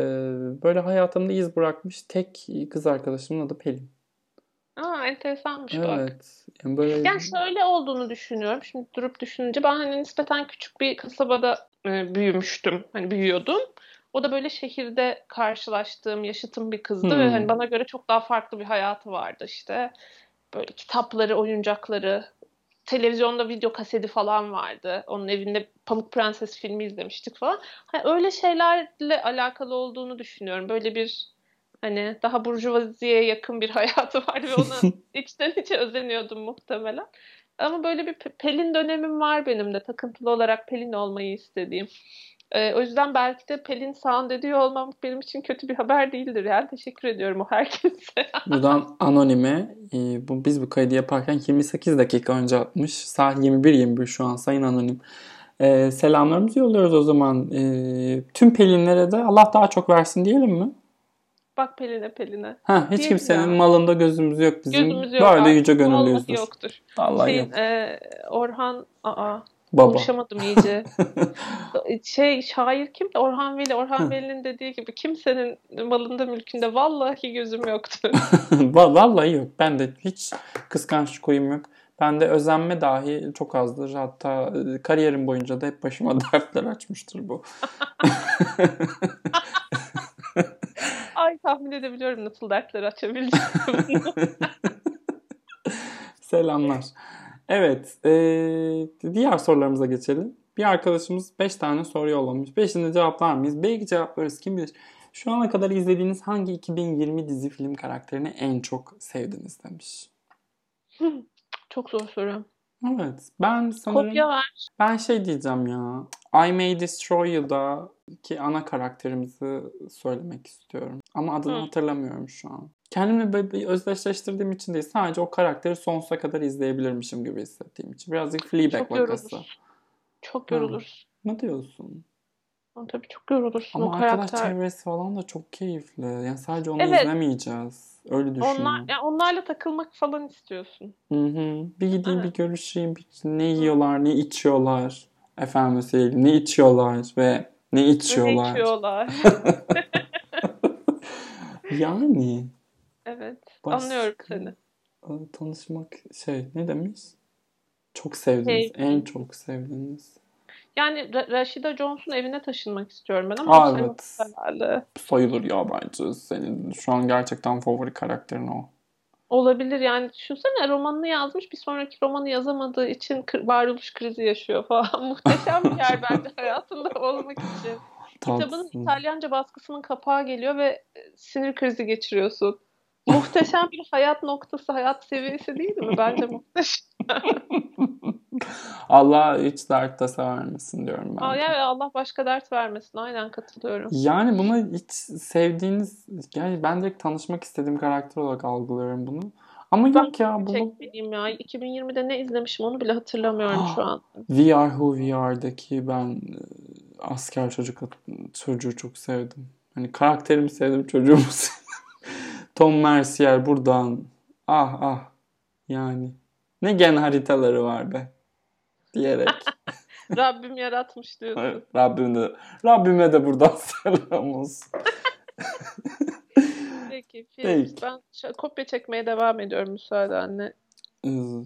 böyle hayatımda iz bırakmış tek kız arkadaşımın adı Pelin. Aa enteresanmış evet. bak. Yani böyle... Yani şöyle olduğunu düşünüyorum. Şimdi durup düşününce ben hani nispeten küçük bir kasabada e, büyümüştüm. Hani büyüyordum. O da böyle şehirde karşılaştığım yaşıtım bir kızdı hmm. ve hani bana göre çok daha farklı bir hayatı vardı işte. Böyle kitapları, oyuncakları, televizyonda video kaseti falan vardı. Onun evinde Pamuk Prenses filmi izlemiştik falan. Hani öyle şeylerle alakalı olduğunu düşünüyorum. Böyle bir hani daha burjuvaziye yakın bir hayatı vardı ve ona içten içe özeniyordum muhtemelen. Ama böyle bir Pelin dönemim var benim de. Takıntılı olarak Pelin olmayı istediğim. E, o yüzden belki de Pelin sound ediyor olmam benim için kötü bir haber değildir. Yani teşekkür ediyorum o herkese. Buradan anonime e, bu, biz bu kaydı yaparken 28 dakika önce atmış. Saat 21.21 şu an sayın anonim. E, selamlarımızı yolluyoruz o zaman. E, tüm Pelinlere de Allah daha çok versin diyelim mi? Bak Pelin'e Pelin'e. Ha, hiç Değil kimsenin ya. malında gözümüz yok bizim. Gözümüz yok. Böyle yüce gönüllüyüzdür. yoktur. Allah şey, yok. E, Orhan aa Baba. Konuşamadım iyice. şey şair kim? Orhan Veli. Orhan Veli'nin dediği gibi kimsenin malında mülkünde vallahi gözüm yoktu. vallahi yok. Ben de hiç kıskanç koyum yok. Ben de özenme dahi çok azdır. Hatta e, kariyerim boyunca da hep başıma dertler açmıştır bu. Ay tahmin edebiliyorum nasıl dertler açabileceğim. Selamlar. Evet. E, diğer sorularımıza geçelim. Bir arkadaşımız 5 tane soru yollamış. 5'ini cevaplar mıyız? Belki cevaplarız kim bilir. Şu ana kadar izlediğiniz hangi 2020 dizi film karakterini en çok sevdiniz demiş. Çok zor soru. Evet. Ben sanırım... Kopya ver. Ben şey diyeceğim ya. I May Destroy You'da ki ana karakterimizi söylemek istiyorum. Ama adını Hı. hatırlamıyorum şu an. Kendimi özdeşleştirdiğim için değil. Sadece o karakteri sonsuza kadar izleyebilirmişim gibi hissettiğim için. Birazcık Fleabag çok vakası. Çok yoruluruz. Ne diyorsun? Tabii çok yorulursun Ama o arkadaş karakter. çevresi falan da çok keyifli. Yani sadece onu evet. izlemeyeceğiz. Öyle düşünüyorum. Onlar, yani onlarla takılmak falan istiyorsun. Hı hı. Bir gideyim evet. bir görüşeyim. Bir, ne yiyorlar, ne içiyorlar. Efendim söyleyeyim ne içiyorlar ve ne içiyorlar. Ne içiyorlar. yani. Evet. Başka, anlıyorum seni. Tanışmak şey ne demiş? Çok sevdiniz. Hey. En çok sevdiniz. Yani Rashida Jones'un evine taşınmak istiyorum ben ama Aa, evet. herhalde. Sayılır ya bence. Senin şu an gerçekten favori karakterin o. Olabilir yani düşünsene romanını yazmış bir sonraki romanı yazamadığı için varoluş krizi yaşıyor falan. Muhteşem bir yer bence hayatında olmak için. Kitabın İtalyanca baskısının kapağı geliyor ve e, sinir krizi geçiriyorsun. Muhteşem bir hayat noktası, hayat seviyesi değil mi? Bence muhteşem. Allah hiç dert tasa vermesin diyorum ben. Aa, yani Allah başka dert vermesin. Aynen katılıyorum. Yani bunu hiç sevdiğiniz, yani ben direkt tanışmak istediğim karakter olarak algılıyorum bunu. Ama ben yok ya bunu... Çekmediğim ya. 2020'de ne izlemişim onu bile hatırlamıyorum şu an. We Are Who We Are'daki ben e, asker çocuk çocuğu çok sevdim. Hani karakterimi sevdim, çocuğumu sevdim. Tom Mercier buradan ah ah yani ne gen haritaları var be diyerek. Rabbim yaratmış diyorsun. Rabbim de, Rabbime de buradan selam olsun. Peki, Peki. Ben kopya çekmeye devam ediyorum müsaadenle.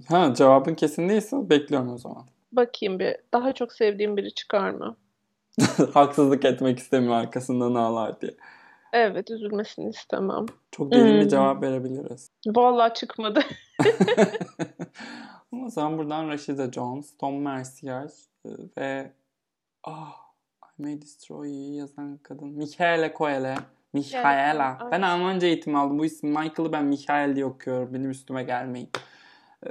Ha cevabın kesin değilse bekliyorum o zaman. Bakayım bir. Daha çok sevdiğim biri çıkar mı? Haksızlık etmek istemiyor arkasından ağlar diye. Evet üzülmesini istemem. Çok derin hmm. bir cevap verebiliriz. Vallahi çıkmadı. o zaman buradan Rashida Jones, Tom Mercier e, ve ah I May Destroy You'yu yazan kadın Michaela Coelho. Michaela. Evet, ben Almanca eğitim aldım. Bu isim Michael'ı ben Michael diye okuyorum. Benim üstüme gelmeyin. Ee,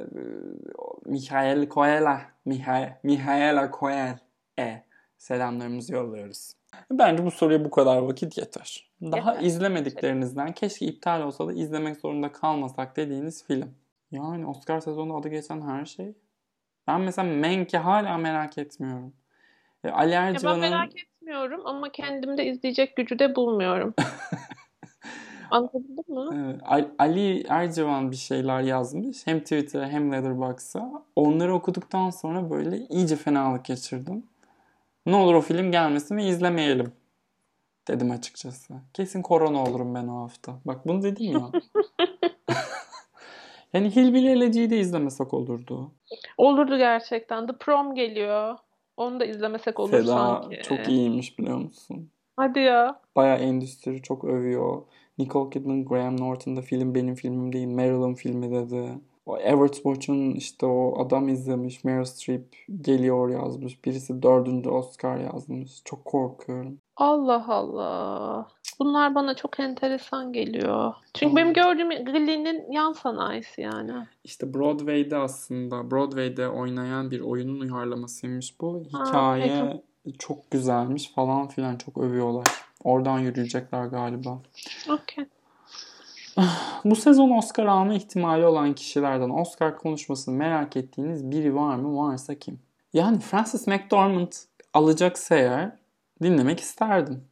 Michael Coelho. Michael, Michaela Coelho. E. Selamlarımızı yolluyoruz. Bence bu soruya bu kadar vakit yeter. Daha yeter. izlemediklerinizden keşke iptal olsa da izlemek zorunda kalmasak dediğiniz film. Yani Oscar sezonu adı geçen her şey. Ben mesela Menk'i hala merak etmiyorum. E, Ali Ercivan'ın... ben merak etmiyorum ama kendimde izleyecek gücü de bulmuyorum. Anladın mı? Ali Ercivan bir şeyler yazmış. Hem Twitter'a hem Letterboxd'a. Onları okuduktan sonra böyle iyice fenalık geçirdim. Ne olur o film gelmesin ve izlemeyelim dedim açıkçası. Kesin korona olurum ben o hafta. Bak bunu dedim ya. yani Hillbilly Eleci'yi de izlemesek olurdu. Olurdu gerçekten. The Prom geliyor. Onu da izlemesek olur Seda sanki. çok iyiymiş biliyor musun? Hadi ya. Baya endüstri çok övüyor. Nicole Kidman, Graham Norton da film benim filmim değil. Marilyn filmi dedi. O Everett Watch'un işte o adam izlemiş. Meryl Streep geliyor yazmış. Birisi dördüncü Oscar yazmış. Çok korkuyorum. Allah Allah. Bunlar bana çok enteresan geliyor. Çünkü benim gördüğüm Glee'nin yan sanayisi yani. İşte Broadway'de aslında Broadway'de oynayan bir oyunun uyarlamasıymış bu. Hikaye ha, çok... çok güzelmiş falan filan çok övüyorlar. Oradan yürüyecekler galiba. Okey. Bu sezon Oscar alma ihtimali olan kişilerden Oscar konuşmasını merak ettiğiniz biri var mı? Varsa kim? Yani Francis McDormand alacaksa eğer dinlemek isterdim.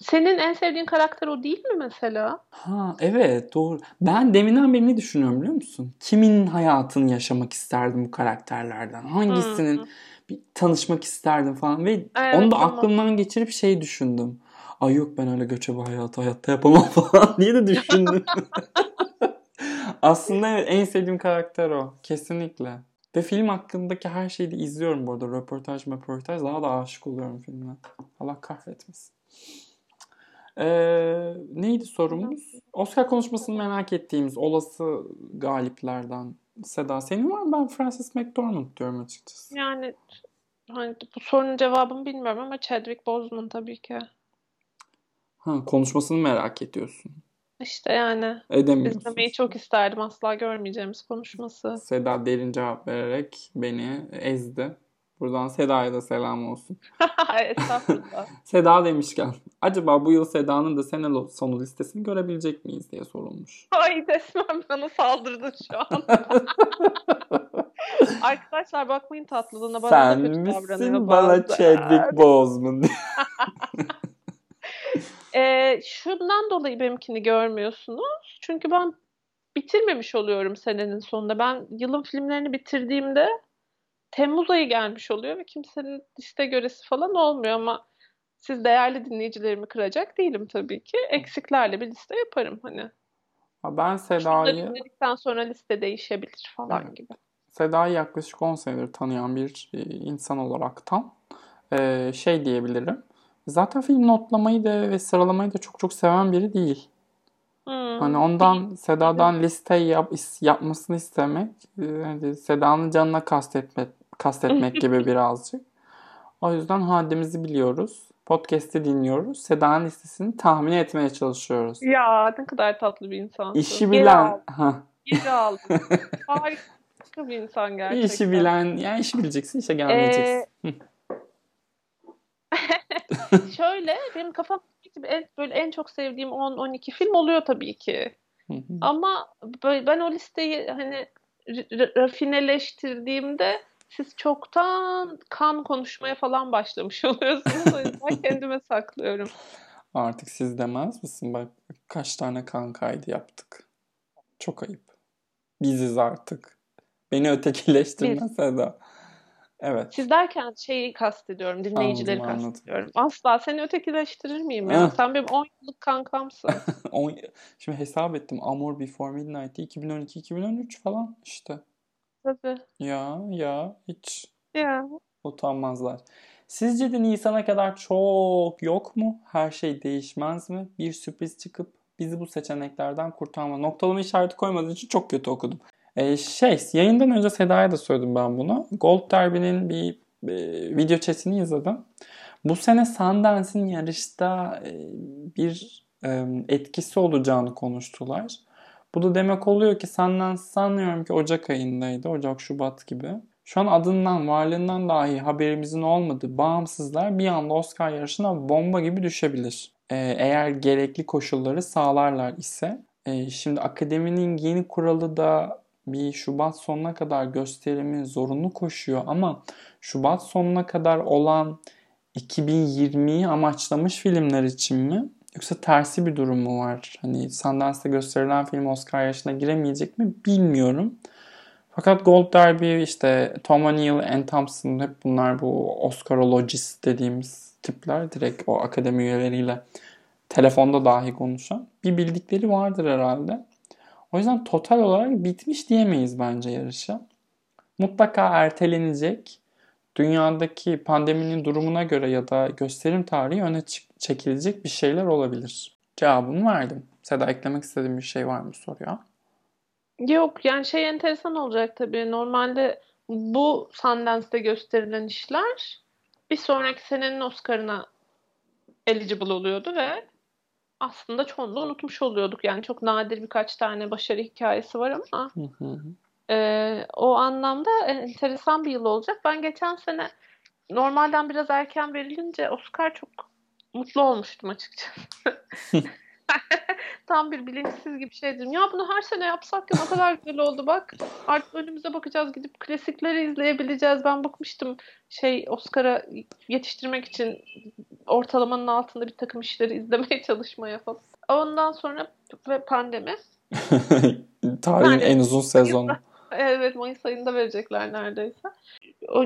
Senin en sevdiğin karakter o değil mi mesela? Ha evet doğru. Ben deminden beri ne düşünüyorum biliyor musun? Kimin hayatını yaşamak isterdim bu karakterlerden? Hangisinin hmm. bir tanışmak isterdim falan ve evet, onu da tamam. aklımdan geçirip şey düşündüm. Ay yok ben öyle göçebe hayatı hayatta yapamam falan diye de düşündüm. Aslında evet, en sevdiğim karakter o. Kesinlikle. Ve film hakkındaki her şeyi de izliyorum bu arada. Röportaj röportaj. Daha da aşık oluyorum filme. Allah kahretmesin. Ee, neydi sorumuz? Oscar konuşmasını merak ettiğimiz olası galiplerden Seda senin var mı? Ben Francis McDormand diyorum açıkçası. Yani hani bu sorunun cevabını bilmiyorum ama Chadwick Boseman tabii ki. Ha, konuşmasını merak ediyorsun. İşte yani. Edemiyorsun. İzlemeyi çok isterdim. Asla görmeyeceğimiz konuşması. Seda derin cevap vererek beni ezdi. Buradan Seda'ya da selam olsun. Estağfurullah. Seda demişken acaba bu yıl Seda'nın da sene sonu listesini görebilecek miyiz diye sorulmuş. Ay resmen bana saldırdın şu an. Arkadaşlar bakmayın tatlılığına. Bana Sen misin bana Chadwick Boseman? E, şundan dolayı benimkini görmüyorsunuz. Çünkü ben bitirmemiş oluyorum senenin sonunda. Ben yılın filmlerini bitirdiğimde Temmuz ayı gelmiş oluyor ve kimsenin liste göresi falan olmuyor ama siz değerli dinleyicilerimi kıracak değilim tabii ki. Eksiklerle bir liste yaparım hani. Ben Seda'yı... dinledikten sonra liste değişebilir falan evet. gibi. Seda'yı yaklaşık 10 senedir tanıyan bir e, insan olaraktan e, şey diyebilirim. Zaten film notlamayı da ve sıralamayı da çok çok seven biri değil. Hmm. Hani ondan Seda'dan liste yap, yapmasını istemek yani Seda'nın canına kastetmek, kastetmek gibi birazcık. O yüzden haddimizi biliyoruz. Podcast'i dinliyoruz. Seda'nın listesini tahmin etmeye çalışıyoruz. Ya ne kadar tatlı bir insan. İşi bilen. Geri aldım. Harika bir insan gerçekten. İşi bilen, yani işi bileceksin, işe gelmeyeceksin. Ee, şöyle benim kafam en, böyle en çok sevdiğim 10-12 film oluyor tabii ki. Ama böyle ben o listeyi hani rafineleştirdiğimde siz çoktan kan konuşmaya falan başlamış oluyorsunuz. O yüzden kendime saklıyorum. Artık siz demez misin? Bak kaç tane kan kaydı yaptık. Çok ayıp. Biziz artık. Beni ötekileştirmese de. Evet. Siz derken şeyi kastediyorum, dinleyicileri anladım, kastediyorum. Anladım. Asla seni ötekileştirir miyim ya? Sen benim 10 yıllık kankamsın. 10, şimdi hesap ettim. Amor Before Midnight'i 2012-2013 falan işte. Tabii. Ya ya hiç. Ya. Utanmazlar. Sizce de Nisan'a kadar çok yok mu? Her şey değişmez mi? Bir sürpriz çıkıp bizi bu seçeneklerden kurtarma. Noktalama işareti koymadığı için çok kötü okudum. Ee, şey yayından önce Seda'ya da söyledim ben bunu. Gold Derby'nin bir e, video chatini izledim. Bu sene Sundance'in yarışta e, bir e, etkisi olacağını konuştular. Bu da demek oluyor ki Sundance sanmıyorum ki Ocak ayındaydı. Ocak, Şubat gibi. Şu an adından, varlığından dahi haberimizin olmadığı bağımsızlar bir anda Oscar yarışına bomba gibi düşebilir. Ee, eğer gerekli koşulları sağlarlar ise. Ee, şimdi akademinin yeni kuralı da bir Şubat sonuna kadar gösterimi zorunlu koşuyor ama Şubat sonuna kadar olan 2020'yi amaçlamış filmler için mi? Yoksa tersi bir durum mu var? Hani Sundance'da gösterilen film Oscar yarışına giremeyecek mi bilmiyorum. Fakat Gold Derby işte Tom O'Neill, Anne Thompson hep bunlar bu Oscarologist dediğimiz tipler. Direkt o akademi üyeleriyle telefonda dahi konuşan. Bir bildikleri vardır herhalde. O yüzden total olarak bitmiş diyemeyiz bence yarışa. Mutlaka ertelenecek. Dünyadaki pandeminin durumuna göre ya da gösterim tarihi öne çekilecek bir şeyler olabilir. Cevabımı verdim. Seda eklemek istediğim bir şey var mı soruya? Yok yani şey enteresan olacak tabii. Normalde bu Sundance'de gösterilen işler bir sonraki senenin Oscar'ına eligible oluyordu ve aslında çoğunu unutmuş oluyorduk. Yani çok nadir birkaç tane başarı hikayesi var ama e, o anlamda enteresan bir yıl olacak. Ben geçen sene normalden biraz erken verilince Oscar çok mutlu olmuştum açıkçası. Tam bir bilinçsiz gibi şey dedim. Ya bunu her sene yapsak ya ne kadar güzel oldu bak. Artık önümüze bakacağız gidip klasikleri izleyebileceğiz. Ben bakmıştım şey Oscar'a yetiştirmek için ortalamanın altında bir takım işleri izlemeye çalışmaya falan. Ondan sonra ve pandemi. Tarihin yani, en uzun sezonu. Evet Mayıs ayında verecekler neredeyse.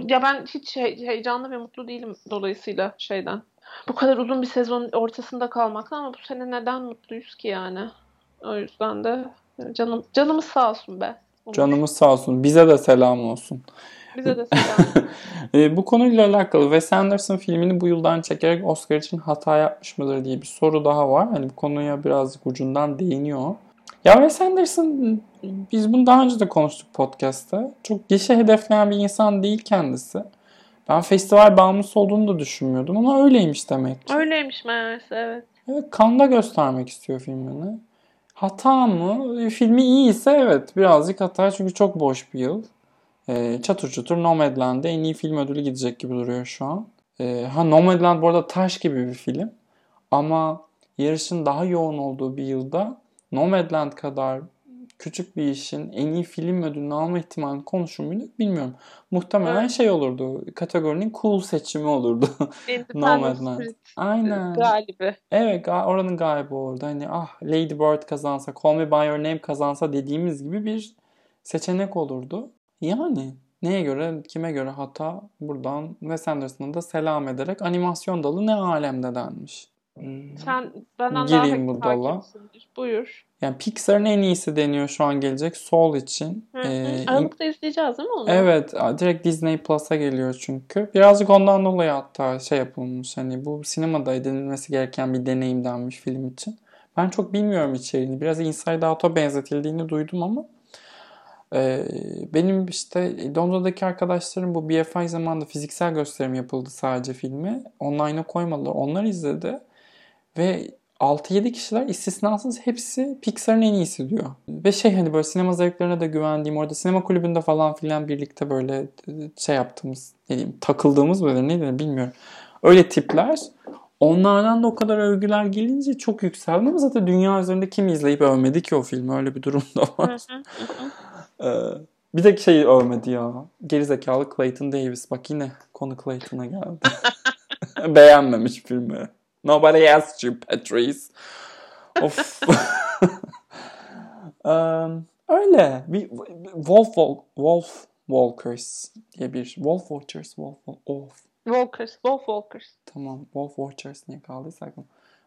ya ben hiç heyecanlı ve mutlu değilim dolayısıyla şeyden. Bu kadar uzun bir sezonun ortasında kalmaktan ama bu sene neden mutluyuz ki yani? O yüzden de canım canımız sağ olsun be. Umur. Canımız sağ olsun. Bize de selam olsun. Bize de selam. e, bu konuyla alakalı Wes Anderson filmini bu yıldan çekerek Oscar için hata yapmış mıdır diye bir soru daha var. Hani bu konuya birazcık ucundan değiniyor. Ya Wes Anderson biz bunu daha önce de konuştuk podcast'ta. Çok gişe hedefleyen bir insan değil kendisi. Ben festival bağımlısı olduğunu da düşünmüyordum ama öyleymiş demek ki. Öyleymiş meğerse evet. evet kanda göstermek istiyor filmini. Hata mı? Filmi iyi ise evet birazcık hata çünkü çok boş bir yıl. E, çatır çutur Nomadland'e en iyi film ödülü gidecek gibi duruyor şu an. E, ha Nomadland bu arada taş gibi bir film. Ama yarışın daha yoğun olduğu bir yılda Nomadland kadar küçük bir işin en iyi film ödülünü alma ihtimali konuşur muyduk bilmiyorum. Muhtemelen evet. şey olurdu. Kategorinin cool seçimi olurdu. Nomadland. Aynen. Galibi. Evet oranın galibi orada. Hani ah Lady Bird kazansa, Call Me By Your Name kazansa dediğimiz gibi bir seçenek olurdu. Yani neye göre, kime göre hata buradan Wes Anderson'a da selam ederek animasyon dalı ne alemde denmiş. Sen benden Gireyim daha bu dala. Buyur. Yani Pixar'ın en iyisi deniyor şu an gelecek Soul için. Hı hı. Ee, Aralıkta izleyeceğiz değil mi onu? Evet. Direkt Disney Plus'a geliyor çünkü. Birazcık ondan dolayı hatta şey yapılmış. Hani bu sinemada edinilmesi gereken bir deneyim denmiş film için. Ben çok bilmiyorum içeriğini. Biraz Inside Out'a benzetildiğini duydum ama ee, benim işte Londra'daki arkadaşlarım bu BFI zamanında fiziksel gösterim yapıldı sadece filmi. Online'a koymadılar. Onlar izledi. Ve 6-7 kişiler istisnasız hepsi Pixar'ın en iyisi diyor. Ve şey hani böyle sinema zevklerine de güvendiğim orada sinema kulübünde falan filan birlikte böyle e, şey yaptığımız ne diyeyim takıldığımız böyle ne denir bilmiyorum. Öyle tipler Onlardan da o kadar övgüler gelince çok yükseldim ama zaten dünya üzerinde kim izleyip övmedi ki o filmi öyle bir durum da var. ee, bir de şey övmedi ya. Gerizekalı Clayton Davis. Bak yine konu Clayton'a geldi. Beğenmemiş filmi. Nobody asked you Patrice. Of. um, öyle. Bir, Wolf, Wolf, Wolf Walkers diye bir Wolf Watchers, Wolf, Wolf Walkers, Wolf Walkers. Tamam, Wolf Watchers niye kaldıysak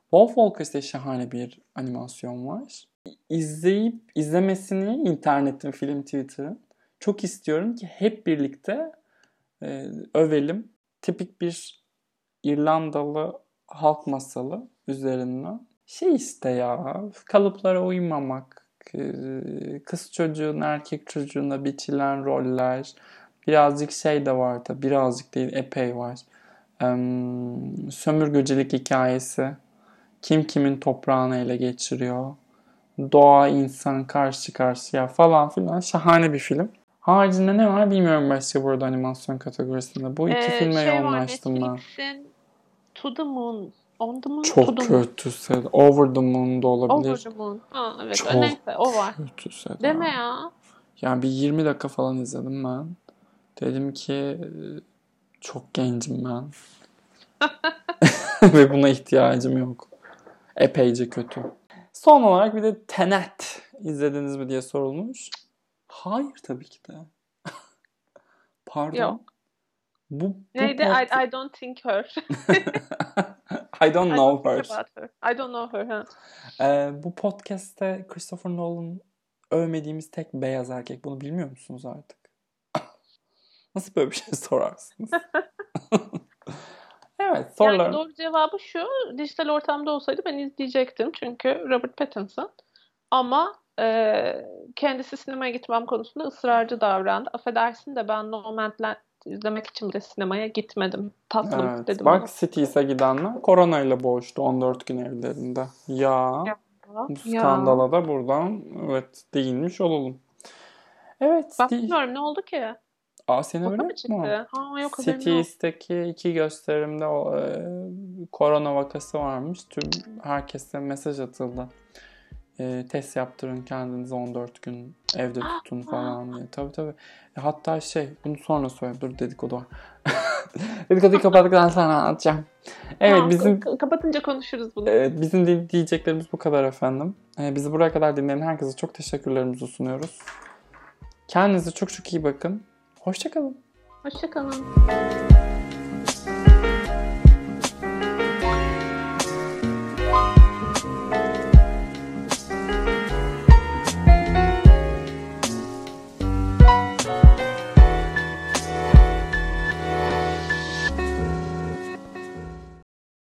Wolf Walkers diye şahane bir animasyon var. İzleyip izlemesini internetin, film, Twitter'ın çok istiyorum ki hep birlikte e, övelim. Tipik bir İrlandalı halk masalı üzerinden. Şey işte ya, kalıplara uymamak, e, kız çocuğun erkek çocuğuna biçilen roller, birazcık şey de var da birazcık değil epey var. sömürgecilik hikayesi. Kim kimin toprağını ele geçiriyor. Doğa insan karşı karşıya falan filan. Şahane bir film. Haricinde ne var bilmiyorum başka burada animasyon kategorisinde. Bu iki ee, filme şey yoğunlaştım ben. To the Moon. On the Moon? Çok to the kötü Seda. Over the Moon da olabilir. Over the Moon. Ha, evet. Çok Neyse o var. kötü Seda. Deme ya. Yani bir 20 dakika falan izledim ben. Dedim ki çok gencim ben. Ve buna ihtiyacım yok. Epeyce kötü. Son olarak bir de Tenet izlediniz mi diye sorulmuş. Hayır tabii ki de. Pardon. Yok. Bu, bu Neydi? I, I don't think her. I don't know I her. her. I don't know her. Ha. Ee, bu podcast'te Christopher Nolan övmediğimiz tek beyaz erkek. Bunu bilmiyor musunuz artık? Nasıl böyle bir şey sorarsınız? evet sorular. Yani doğru cevabı şu. Dijital ortamda olsaydı ben izleyecektim. Çünkü Robert Pattinson. Ama e, kendisi sinemaya gitmem konusunda ısrarcı davrandı. Affedersin de ben Nomadland izlemek için bile sinemaya gitmedim. Tatlım evet, dedim. Bak ona. Cities'e gidenler koronayla boğuştu 14 gün evlerinde. Ya, ya bu skandala ya. da buradan evet değinmiş olalım. Evet. Bak bilmiyorum ne oldu ki? Aa seni öyle mi çıktı? Ha yok Cities'teki iki gösterimde o, e, korona vakası varmış. Tüm herkese mesaj atıldı. E, test yaptırın kendinizi 14 gün evde tutun falan diye. Tabii tabii. E, hatta şey bunu sonra söyleyeyim. Dur dedikodu var. Dedikoduyu kapattıktan sonra anlatacağım. Evet tamam, bizim... Kapatınca konuşuruz bunu. Evet bizim diyeceklerimiz bu kadar efendim. E, bizi buraya kadar dinleyen herkese çok teşekkürlerimizi sunuyoruz. Kendinize çok çok iyi bakın. Hoşçakalın. Hoşçakalın.